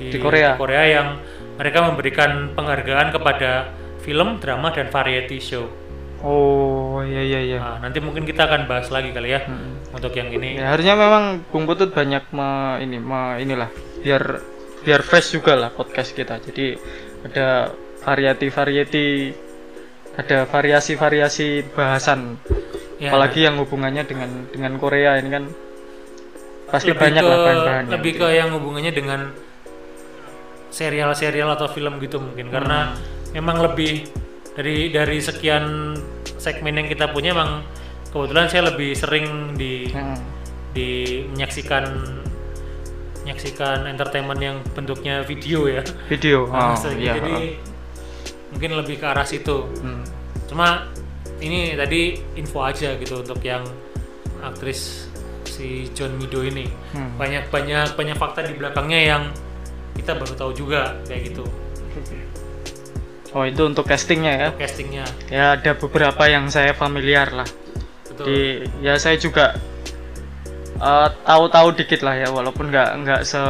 Di Korea. yang mereka memberikan penghargaan kepada film, drama dan variety show. Oh, iya iya iya. Nah, nanti mungkin kita akan bahas lagi kali ya Hmm. Untuk yang ini. Ya, harusnya memang Bung Putut banyak me, ini me, inilah biar biar fresh juga lah podcast kita. Jadi ada variety-variety ada variasi-variasi bahasan. Ya, Apalagi yang hubungannya dengan dengan Korea ini kan pasti lebih banyak ke, lah bahan-bahannya. lebih gitu. ke yang hubungannya dengan serial-serial atau film gitu mungkin karena Hmm. memang lebih dari dari sekian segmen yang kita punya emang kebetulan saya lebih sering di Hmm. di menyaksikan menyaksikan entertainment yang bentuknya video ya. Video. (laughs) Nah, Oh, iya. Jadi mungkin lebih ke arah situ. Hmm. Cuma ini tadi info aja gitu untuk yang aktris si John Mido ini. Hmm. Banyak banyak banyak fakta di belakangnya yang kita baru tahu juga kayak gitu. Oh, itu untuk castingnya ya. Castingnya Ya ada beberapa yang saya familiar lah. Betul. Di ya saya juga eh, tahu-tahu dikit lah ya walaupun nggak nggak se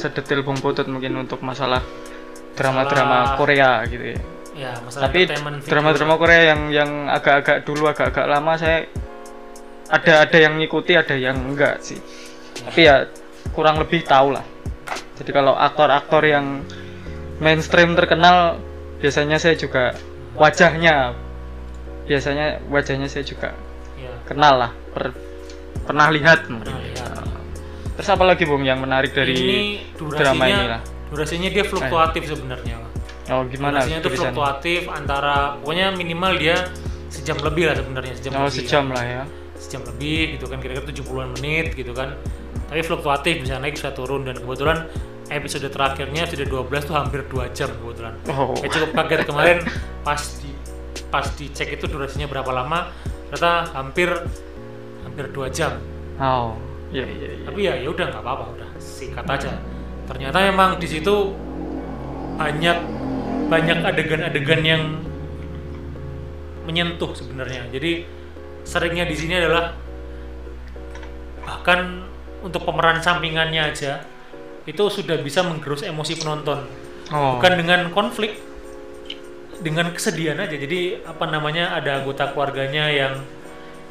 sedetail Bung Putut mungkin untuk masalah drama-drama Korea gitu ya. ya masalah Tapi drama-drama Korea yang yang agak-agak dulu agak-agak lama saya ada ada yang ngikuti ada yang enggak sih. Tapi ya kurang lebih tahu lah. Jadi kalau aktor-aktor yang mainstream terkenal biasanya saya juga wajahnya biasanya wajahnya saya juga ya, kenal lah per- pernah lihat mungkin. pernah lihat. Terus apa lagi Bung yang menarik dari ini drama durasinya ini lah? durasinya dia fluktuatif sebenarnya. Oh gimana Durasinya itu fluktuatif antara pokoknya minimal dia sejam lebih lah sebenarnya sejam Oh lebih. sejam lah ya. sejam lebih gitu kan kira-kira 70-an menit gitu kan tapi fluktuatif bisa naik bisa turun dan kebetulan episode terakhirnya sudah 12 tuh hampir 2 jam kebetulan Oh. saya cukup kaget kemarin pas di pas dicek itu durasinya berapa lama ternyata hampir hampir 2 jam Oh iya iya iya. tapi ya ya udah nggak apa-apa udah singkat aja ternyata memang di situ banyak banyak adegan-adegan yang menyentuh sebenarnya jadi seringnya di sini adalah bahkan untuk pemeran sampingannya aja itu sudah bisa menggerus emosi penonton Oh. bukan dengan konflik dengan kesedihan aja. Jadi apa namanya ada anggota keluarganya yang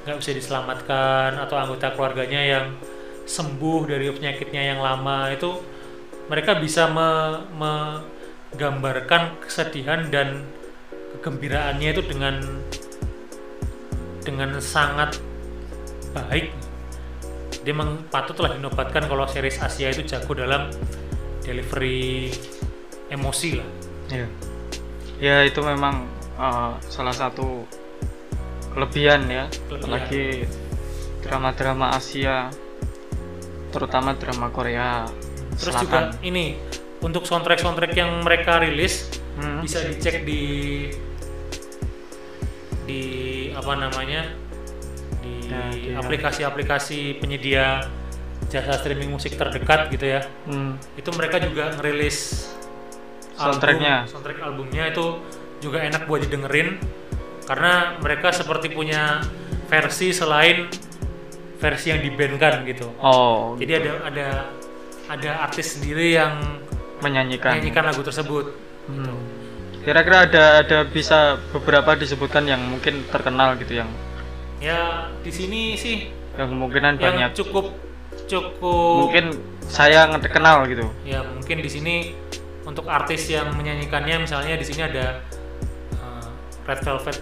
nggak bisa diselamatkan atau anggota keluarganya yang sembuh dari penyakitnya yang lama itu mereka bisa me- menggambarkan kesedihan dan kegembiraannya itu dengan dengan sangat baik. Dia memang patutlah dinobatkan kalau series Asia itu jago dalam delivery emosi lah. Iya. Ya itu memang uh, salah satu kelebihan ya, Kelebihan. apalagi drama-drama Asia, terutama drama Korea terus Selatan. juga ini untuk soundtrack soundtrack yang mereka rilis Hmm. bisa dicek di di apa namanya di Ya, aplikasi-aplikasi penyedia jasa streaming musik terdekat gitu ya Hmm. itu mereka juga ngerilis Soundtracknya. album, soundtrack albumnya itu juga enak buat didengerin karena mereka seperti punya versi selain versi yang dibandkan gitu Oh, jadi ada ada ada artis sendiri yang menyanyikan. menyanyikan lagu tersebut Hmm. Kira-kira ada ada bisa beberapa disebutkan yang mungkin terkenal gitu yang ya di sini sih yang kemungkinan yang banyak cukup cukup mungkin saya kenal gitu. ya mungkin di sini untuk artis yang menyanyikannya misalnya di sini ada uh, Red Velvet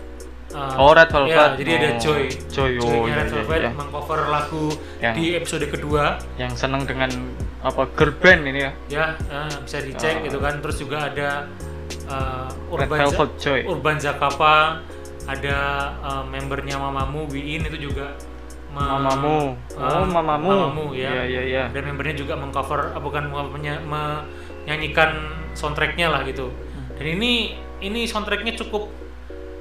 uh, Oh, Red Velvet. ya, jadi ada Oh, Joy Joy, oh, Joy-nya iya, Red iya, Velvet iya. mengcover lagu Yang- di episode kedua Yang seneng dengan apa girl band ini ya. ya uh, bisa dicek Oh. gitu kan terus juga ada uh, Red Urban, Velvet Joy. Urban Zakapa ada uh, membernya Mamamu Wiin itu juga me- Mamamu. uh, Oh, Mamamu. Mamamu ya Iya, iya, iya. dan membernya juga mengcover uh, bukan menya- menyanyikan soundtracknya lah gitu dan ini ini soundtracknya cukup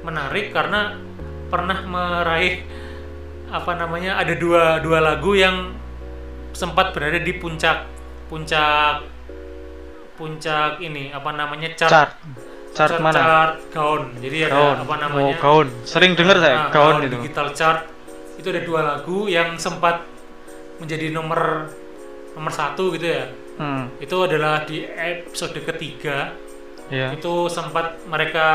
menarik karena pernah meraih apa namanya ada dua dua lagu yang sempat berada di puncak puncak puncak ini apa namanya chart Chart. Chart mana? chart gaun jadi ada Gaun. apa namanya Oh, gaun. Sering denger saya Nah, gaun gaun itu. digital chart itu ada dua lagu yang sempat menjadi nomor nomor satu gitu ya Hmm. itu adalah di episode ketiga Iya. itu sempat mereka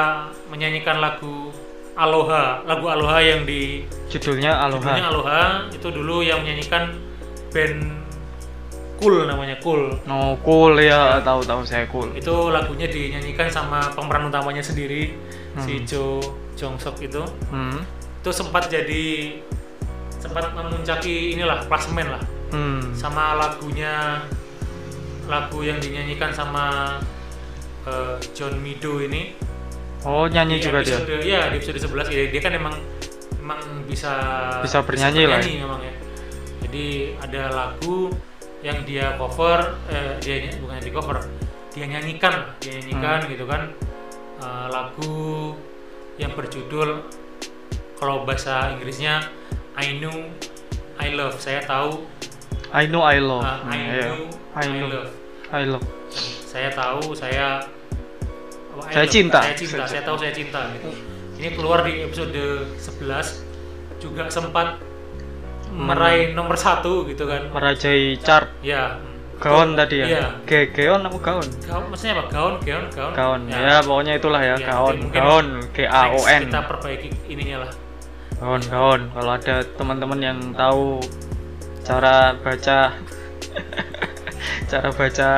menyanyikan lagu Aloha lagu Aloha yang di Judulnya judulnya Aloha. Aloha itu dulu yang menyanyikan band Cool namanya Cool No cool ya, tahu-tahu saya cool. itu lagunya dinyanyikan sama pemeran utamanya sendiri si Jo Jong Sok itu Hmm. itu sempat jadi sempat memuncaki inilah klasemen lah Hmm. sama lagunya lagu yang dinyanyikan sama eh, John Mido ini Oh, nyanyi Di juga dia. episode, Iya, di episode 11 dia, dia kan emang emang bisa Bisa bernyanyi lah ya. memang ya. Jadi ada lagu yang dia cover eh, dia bukan di cover, dia nyanyikan, dia nyanyikan Hmm. gitu kan. Eh, lagu yang berjudul kalau bahasa Inggrisnya I know I love. Saya tahu I know I love. uh, I Hmm, iya. know I I, know. love. I love. Saya tahu saya apa, I Saya love. cinta. Saya cinta. Saya tahu saya cinta gitu. Ini keluar di episode 11 juga sempat meraih nomor satu gitu kan. Merajai chart Ya. gaun tadi ya. Iya. Ge gaun apa gaun? Gaun, maksudnya apa? Gaun, gaun, gaun. Gaun. Ya, pokoknya itulah ya, Ya, Gaun G A O N. Kita perbaiki ininya lah. Gaun, gaun. Kalau ada teman-teman yang tahu cara baca (laughs) cara baca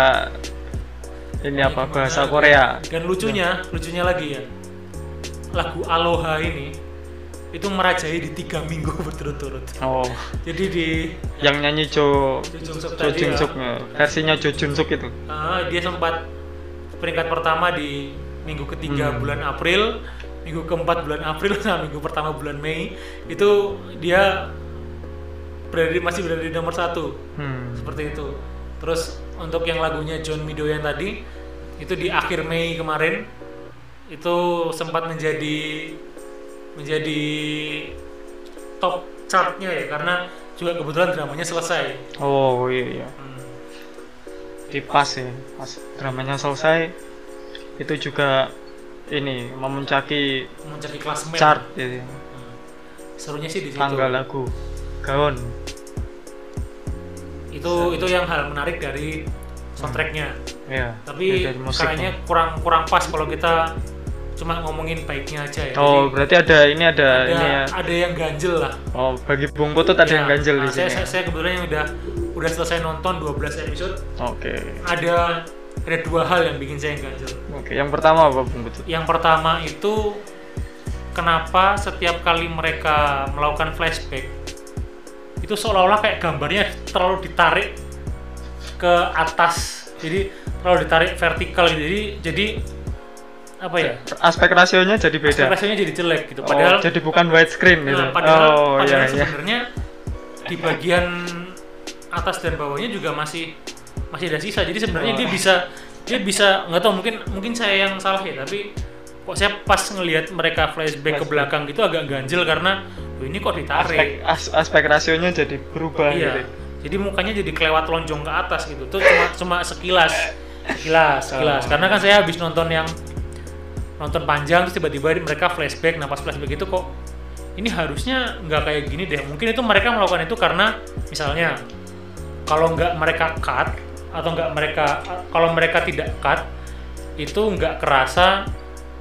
ini apa bahasa Korea. Dan lucunya, lucunya lagi ya. Lagu Aloha ini itu merajai di tiga minggu (laughs) berturut-turut. Oh, Jadi di yang nyanyi Jo Jo Jung Suk ya, Suk versinya Jo Jung Suk itu. Ah, dia sempat peringkat pertama di minggu ketiga Hmm. bulan April, minggu keempat bulan April (laughs) sama minggu pertama bulan Mei itu dia berada di- masih berada di nomor satu Hmm. seperti itu. Terus untuk yang lagunya John Mido yang tadi itu di akhir Mei kemarin itu sempat menjadi menjadi top chartnya ya karena juga kebetulan dramanya selesai. Oh iya iya. Hmm. Di pas ya, pas dramanya selesai itu juga ini memuncaki Mencari klasemen. chart gitu. Hmm. Serunya sih di situ. tanggal lagu gaun. Itu itu yang hal menarik dari soundtracknya. Ya. Tapi dari musik. kayaknya kurang kurang pas kalau kita cuma ngomongin baiknya aja ya. Oh, Jadi berarti ada ini ada, ada ini ya. ada yang ganjel lah. Oh, bagi Bung Putut ada Ya, yang ganjel nah, di saya, sini. saya, saya kebetulan yang udah udah selesai nonton 12 episode, Oke. ada ada dua hal yang bikin saya ganjel. Oke, yang pertama apa Bung Putut? Yang pertama itu kenapa setiap kali mereka melakukan flashback itu seolah-olah kayak gambarnya terlalu ditarik ke atas. Jadi terlalu ditarik vertikal gitu. Jadi jadi apa ya? Aspek rasionya jadi beda. Ekspresinya jadi jelek gitu. Oh, Padahal jadi bukan widescreen gitu. Nah, padahal, oh, padahal iya iya. sebenarnya di bagian atas dan bawahnya juga masih masih ada sisa. Jadi sebenarnya Oh. dia bisa dia bisa nggak tahu mungkin mungkin saya yang salah ya tapi kok saya pas ngelihat mereka flashback ke Flashback. belakang gitu agak ganjil karena "Loh, ini kok Aspek, ditarik. as- aspek rasionya jadi berubah Iya. gitu. Jadi mukanya jadi kelewat lonjong ke atas gitu. Tuh cuma cuma sekilas. Sekilas, sekilas. Oh. Karena kan saya habis nonton yang nonton panjang terus tiba-tiba mereka flashback. Nah, pas flashback itu kok ini harusnya nggak kayak gini deh. Mungkin itu mereka melakukan itu karena misalnya kalau nggak mereka cut atau nggak mereka kalau mereka tidak cut itu nggak kerasa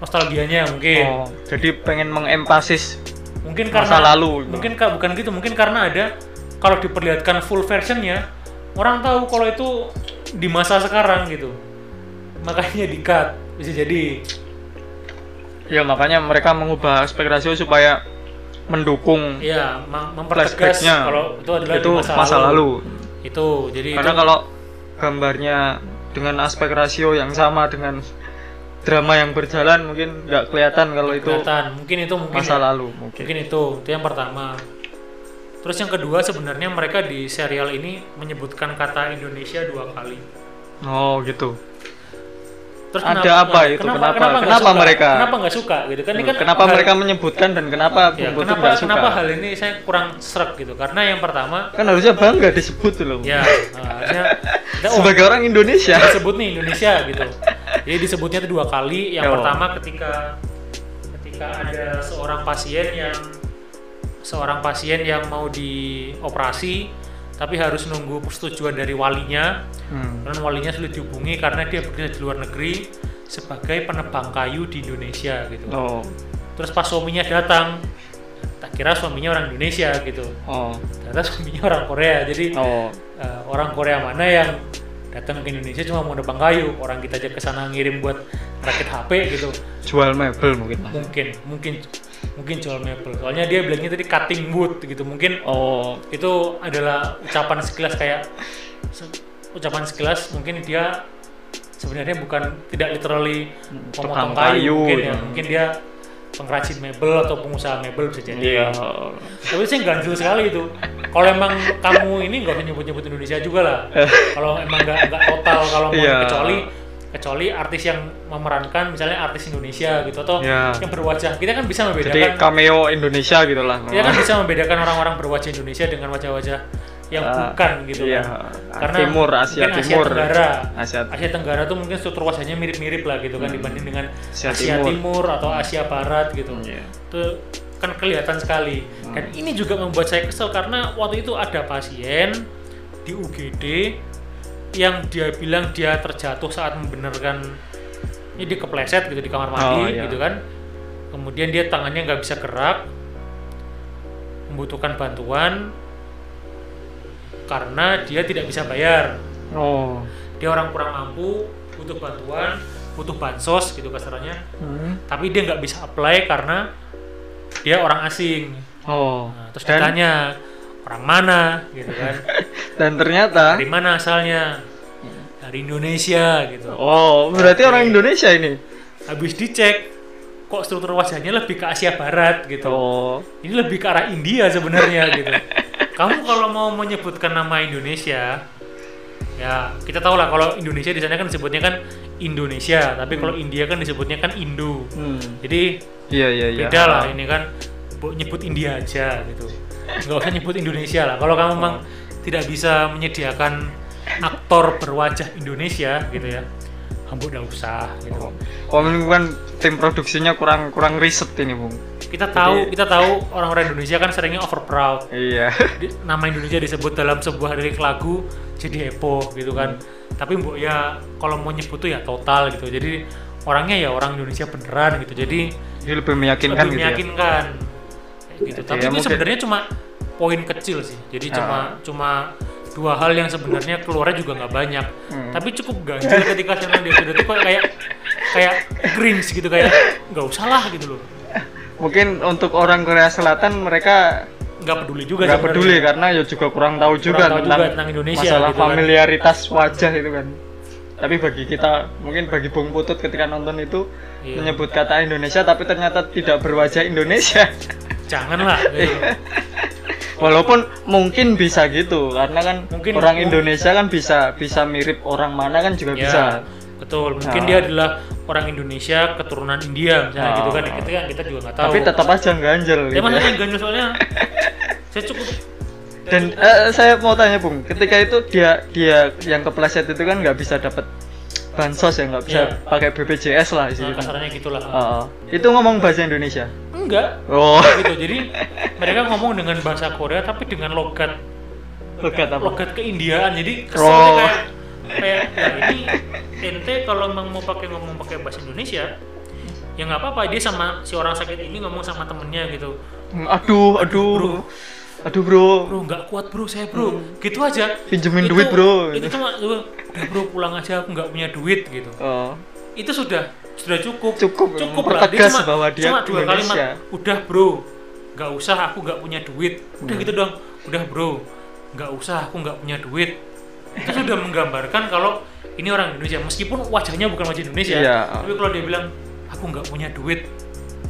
nostalgianya mungkin. Oh, jadi pengen mengempasis mungkin masa karena lalu. gitu. mungkin ka- bukan gitu mungkin karena ada kalau diperlihatkan full versionnya orang tahu kalau itu di masa sekarang gitu makanya di cut bisa jadi Ya makanya mereka mengubah aspek rasio supaya mendukung ya mem- mempertegas kalau itu adalah itu di masa, masa lalu. itu jadi Karena itu kalau gambarnya dengan aspek rasio yang sama dengan drama yang berjalan mungkin nggak kelihatan kalau itu kelihatan mungkin itu mungkin masa ya. lalu mungkin. mungkin itu itu yang pertama terus yang kedua sebenarnya mereka di serial ini menyebutkan kata Indonesia dua kali Oh gitu. terus Ada kenapa- apa itu? kenapa Kenapa? kenapa, Kenapa suka? mereka? kenapa nggak suka gitu kan ini kan kenapa hal- mereka menyebutkan dan kenapa Ya, kenapa suka? kenapa hal ini saya kurang serak gitu karena yang pertama Kan harusnya bangga disebut loh. ya nah, harusnya (laughs) oh, Sebagai orang Indonesia. disebut nih Indonesia gitu jadi disebutnya itu dua kali yang Oh. pertama ketika ketika ada seorang pasien yang seorang pasien yang mau dioperasi tapi harus nunggu persetujuan dari walinya Hmm. dan walinya sulit dihubungi karena dia bekerja di luar negeri sebagai penebang kayu di Indonesia gitu Oh. terus pas suaminya datang tak kira suaminya orang Indonesia gitu Oh. ternyata suaminya orang Korea jadi Oh. eh, orang Korea mana yang datang ke Indonesia cuma mau nebang kayu. Orang kita aja ke sana ngirim buat rakit HP gitu. Jual mebel mungkin. Mungkin mungkin mungkin jual mebel. Soalnya dia bilangnya tadi cutting wood gitu. Mungkin Oh. itu adalah ucapan sekilas kayak ucapan sekilas. Mungkin dia sebenarnya bukan tidak literally tukang memotong kayu, kayu, mungkin ya. ya mungkin dia pengrajin mebel atau pengusaha mebel bisa jadi Iya. tapi sih ganjil sekali itu kalau emang kamu ini nggak usah nyebut-nyebut Indonesia juga lah (laughs) kalau emang nggak nggak total kalau mau Iya. kecuali kecuali artis yang memerankan misalnya artis Indonesia gitu atau Iya. yang berwajah kita kan bisa Jadi membedakan cameo Indonesia gitu lah. kita kan bisa membedakan orang-orang berwajah Indonesia dengan wajah-wajah yang Ah, bukan gitu iya. kan karena Timur, Asia mungkin Timur. Asia Tenggara Asia Asia Tenggara tuh mungkin struktur wajahnya mirip-mirip lah gitu kan dibanding dengan Asia Asia, Timur. Timur. atau Asia Barat gitu Iya. itu kan kelihatan sekali dan ini juga membuat saya kesel karena waktu itu ada pasien di UGD yang dia bilang dia terjatuh saat membenarkan ini dia kepleset gitu di kamar mandi Oh, iya. gitu kan kemudian dia tangannya nggak bisa gerak membutuhkan bantuan karena dia tidak bisa bayar Oh. dia orang kurang mampu butuh bantuan butuh bansos gitu kasarannya Hmm. tapi dia nggak bisa apply karena dia orang asing Oh. Nah, terus dan, ditanya orang mana gitu kan (laughs) dan ternyata dari mana asalnya dari Indonesia gitu Oh, berarti orang Indonesia ini. habis dicek kok struktur wajahnya lebih ke Asia Barat gitu Oh. ini lebih ke arah India sebenarnya gitu (laughs) kamu kalau mau menyebutkan nama Indonesia ya kita tahu lah kalau Indonesia di sana kan disebutnya kan Indonesia tapi kalau India kan disebutnya kan Indo. Hmm. jadi Iya, iya, iya. beda lah ini kan bu- nyebut India aja gitu. Nggak usah nyebut Indonesia lah. Kalau kamu memang tidak bisa menyediakan aktor berwajah Indonesia gitu ya kamu udah usah gitu. Oh, ini kan tim produksinya kurang kurang riset ini, Bung. kita tahu kita tahu orang-orang Indonesia kan seringnya over proud Iya. Di- nama Indonesia disebut dalam sebuah lirik lagu jadi heboh gitu kan. Tapi mbok ya kalau mau nyebut tuh ya total gitu. Jadi orangnya ya orang Indonesia beneran gitu. Jadi Ini lebih meyakinkan lebih gitu ya. meyakinkan. Kayak gitu. Jadi tapi ya ini mungkin- sebenarnya cuma poin kecil sih. Jadi cuma Ah. cuma dua hal yang sebenarnya keluarnya juga nggak banyak Hmm. tapi cukup ganjil ketika saya dia sudah tuh kayak kayak kayak cringe gitu kayak nggak usah lah gitu loh Mungkin untuk orang Korea Selatan mereka nggak peduli juga nggak peduli karena ya juga kurang tahu juga, tahu tentang, juga tentang Indonesia masalah gitu kan. familiaritas wajah itu kan. Tapi bagi kita, mungkin bagi Bung Putut ketika nonton itu Iya. menyebut kata Indonesia tapi ternyata tidak berwajah Indonesia. janganlah gitu. (laughs) Walaupun mungkin bisa gitu karena kan Mungkin- orang Indonesia kan bisa bisa mirip orang mana kan juga ya bisa. betul mungkin Nah. dia adalah orang Indonesia keturunan India misalnya Oh. gitu kan kita kan kita juga nggak tahu Tapi tetap aja ganjel ya gitu. ya. yang ganjil soalnya (laughs) saya cukup Dan eh, saya mau tanya Bung, ketika itu dia dia yang kepleset itu kan nggak bisa dapat bansos ya nggak bisa Iya. pakai BPJS lah nah, istilahnya. kasarnya gitulah Heeh. itu ngomong bahasa Indonesia. Enggak. Oh, gitu. Jadi mereka ngomong dengan bahasa Korea tapi dengan logat. Logat apa? logat keindiaan. Jadi Oh. kesannya kayak kayak "Lah, ini ente kalau emang mau pakai ngomong pakai bahasa Indonesia ya nggak apa-apa. Dia sama si orang sakit ini ngomong sama temennya gitu. Aduh, aduh. Aduh, Bro. bro. Nggak kuat bro. Saya bro. Gitu aja. Pinjemin Itu- duit, Bro. itu cuma udah bro pulang aja. Aku nggak punya duit gitu. Oh, itu sudah sudah cukup Cukup, cukup mempertegas cuma, bahwa dia cuma dua Indonesia. kalimat udah bro nggak usah aku nggak punya duit udah Hmm. gitu dong udah bro nggak usah aku nggak punya duit itu sudah menggambarkan kalau ini orang Indonesia meskipun wajahnya bukan wajah Indonesia Iya. tapi kalau dia bilang aku nggak punya duit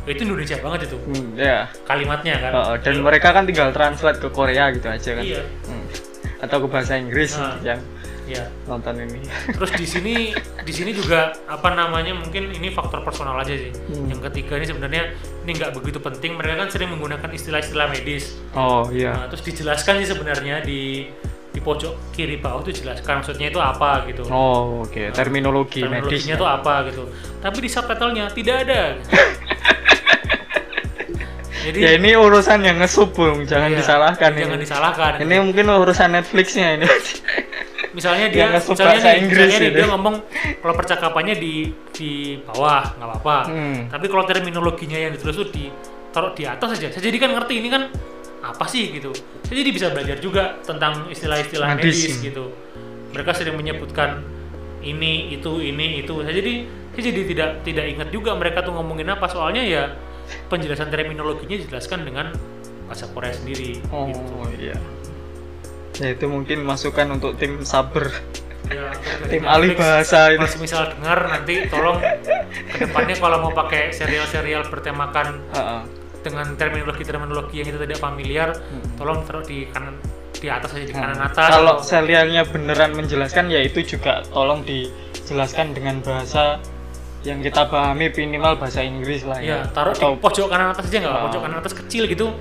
itu Indonesia banget itu hmm, ya. kalimatnya kan Oh, dan mereka kan tinggal translate ke Korea gitu aja kan. iya Hmm. Atau ke bahasa Inggris Nah. yang iya nonton ini. Terus di sini di sini juga apa namanya mungkin ini faktor personal aja sih. Hmm. Yang ketiga ini sebenarnya ini nggak begitu penting. Mereka kan sering menggunakan istilah-istilah medis. Oh, iya. Nah, terus dijelaskan sih sebenarnya di di pojok kiri bawah itu jelaskan maksudnya itu apa gitu. Oh, oke. Terminologi medis. Terminologinya itu apa gitu. Tapi di subtitlenya tidak ada. (laughs) Jadi Ya ini urusan yang ngesup, Bung. Jangan iya, disalahkan Jangan ini. disalahkan. Ini mungkin urusan Netflixnya ini. (laughs) misalnya dia misalnya, nih, Inggris misalnya nih gitu. dia ngomong kalau percakapannya di di bawah nggak apa-apa Hmm. tapi kalau terminologinya yang ditulis tuh di taruh di atas aja saya jadi kan ngerti ini kan apa sih gitu saya jadi bisa belajar juga tentang istilah-istilah Medis. medis gitu mereka sering menyebutkan ini itu ini itu saya jadi saya jadi tidak tidak ingat juga mereka tuh ngomongin apa soalnya ya penjelasan terminologinya dijelaskan dengan bahasa Korea sendiri Oh, gitu. iya. Ya itu mungkin masukan untuk tim saber. ya (laughs) Tim alih bahasa ini. Kalau misal dengar nanti tolong ke depannya kalau mau pakai serial-serial bertemakan Heeh. dengan terminologi-terminologi yang kita tidak familiar, Hmm. tolong taruh di kanan di atas aja di kanan Nah, atas. kalau serialnya beneran menjelaskan ya itu juga tolong dijelaskan dengan bahasa yang kita pahami minimal bahasa Inggris lah ya ya. taruh Atau- di pojok kanan atas aja nggak Oh. pojok kanan atas kecil gitu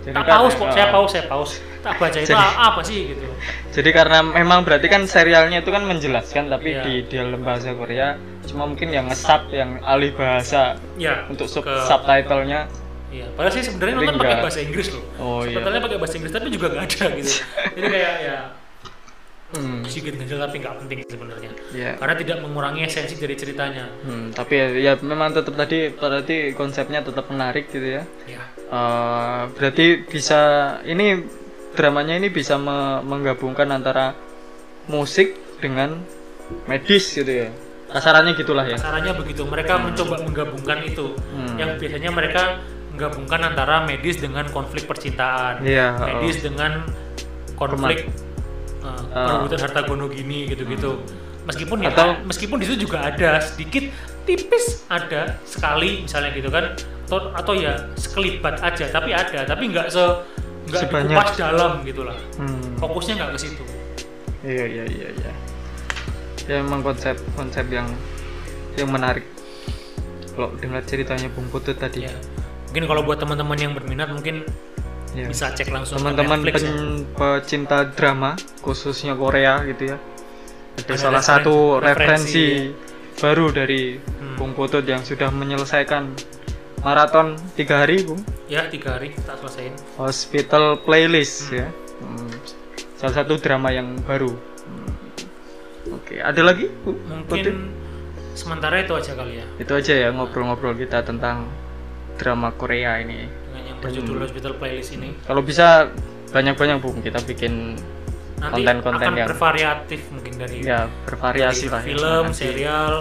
jadi tak paus kok saya paus saya paus tak baca itu Jadi- apa sih gitu Jadi karena memang berarti kan serialnya itu kan menjelaskan tapi Iya. di dalam bahasa Korea cuma mungkin yang nge-sub yang alih bahasa ya untuk sub ke- subtitlenya Iya, padahal sih sebenarnya nonton pakai bahasa Inggris loh. Oh, iya. Subtitlenya pakai bahasa Inggris tapi juga nggak ada gitu. Jadi kayak ya hmm, sedikit ganjil tapi nggak penting sebenarnya. ya. Karena tidak mengurangi esensi dari ceritanya. Hmm, tapi ya, ya memang tetap tadi berarti konsepnya tetap menarik gitu ya. Ya, Eh, berarti bisa ini dramanya ini bisa me- menggabungkan antara musik dengan medis gitu ya. Kasarannya gitulah ya. kasarannya begitu. Mereka mencoba menggabungkan itu. Hmm. Yang biasanya mereka menggabungkan antara medis dengan konflik percintaan, Iya, medis dengan konflik uh, perebutan harta gono gini gitu-gitu. Meskipun ya, Atau- meskipun di situ juga ada sedikit tipis ada sekali misalnya gitu kan atau atau ya sekelibat aja tapi ada tapi nggak se nggak Sebanyak. dikupas dalam gitulah Hmm. fokusnya nggak ke situ Iya iya iya iya. Ya memang konsep konsep yang yang menarik. Kalau dengar ceritanya Bung Putut tadi. ya mungkin kalau buat teman-teman yang berminat mungkin ya. bisa cek langsung Teman-teman Netflix ya. pen- pecinta drama khususnya Korea gitu ya. Ada Ada salah referensi- satu referensi, referensi. Baru dari Hmm. Bung Putut yang sudah menyelesaikan maraton tiga hari Bung. ya tiga hari tak selesaiin Hospital Playlist ya. Hmm. Salah satu drama yang baru. Hmm. Oke, ada lagi Bu? mungkin Putut? sementara itu aja kali ya Itu aja ya ngobrol-ngobrol kita tentang drama Korea ini. dengan yang berjudul Hospital Playlist ini Kalau bisa banyak-banyak Bung kita bikin nanti Konten-konten akan yang- bervariatif mungkin dari ya bervariasi dari lah ya. film, Nanti serial,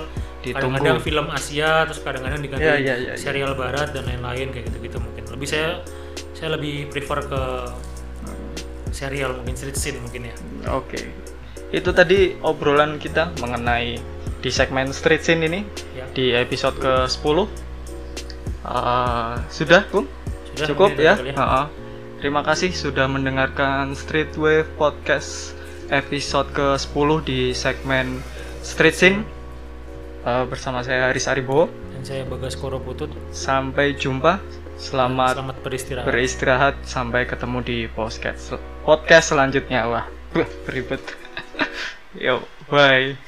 kadang-kadang film Asia, terus kadang-kadang diganti Ya, ya, ya, ya. serial Barat dan lain-lain kayak gitu-gitu mungkin. Lebih saya saya lebih prefer ke serial mungkin street scene mungkin ya. Oke. Itu tadi obrolan kita mengenai di segmen street scene ini Ya. di episode ke-10. Ah, sudah, Bung? Sudah, Cukup ya? Ha-ha. Terima kasih sudah mendengarkan Street Wave Podcast episode ke-10 di segmen Street Scene. Ah, bersama saya Haris Aribowo. Dan saya Bagas Koro Putut. Sampai jumpa. Selamat Selamat beristirahat. beristirahat sampai ketemu di podcast podcast selanjutnya wah (laughs) beribet (laughs) yo bye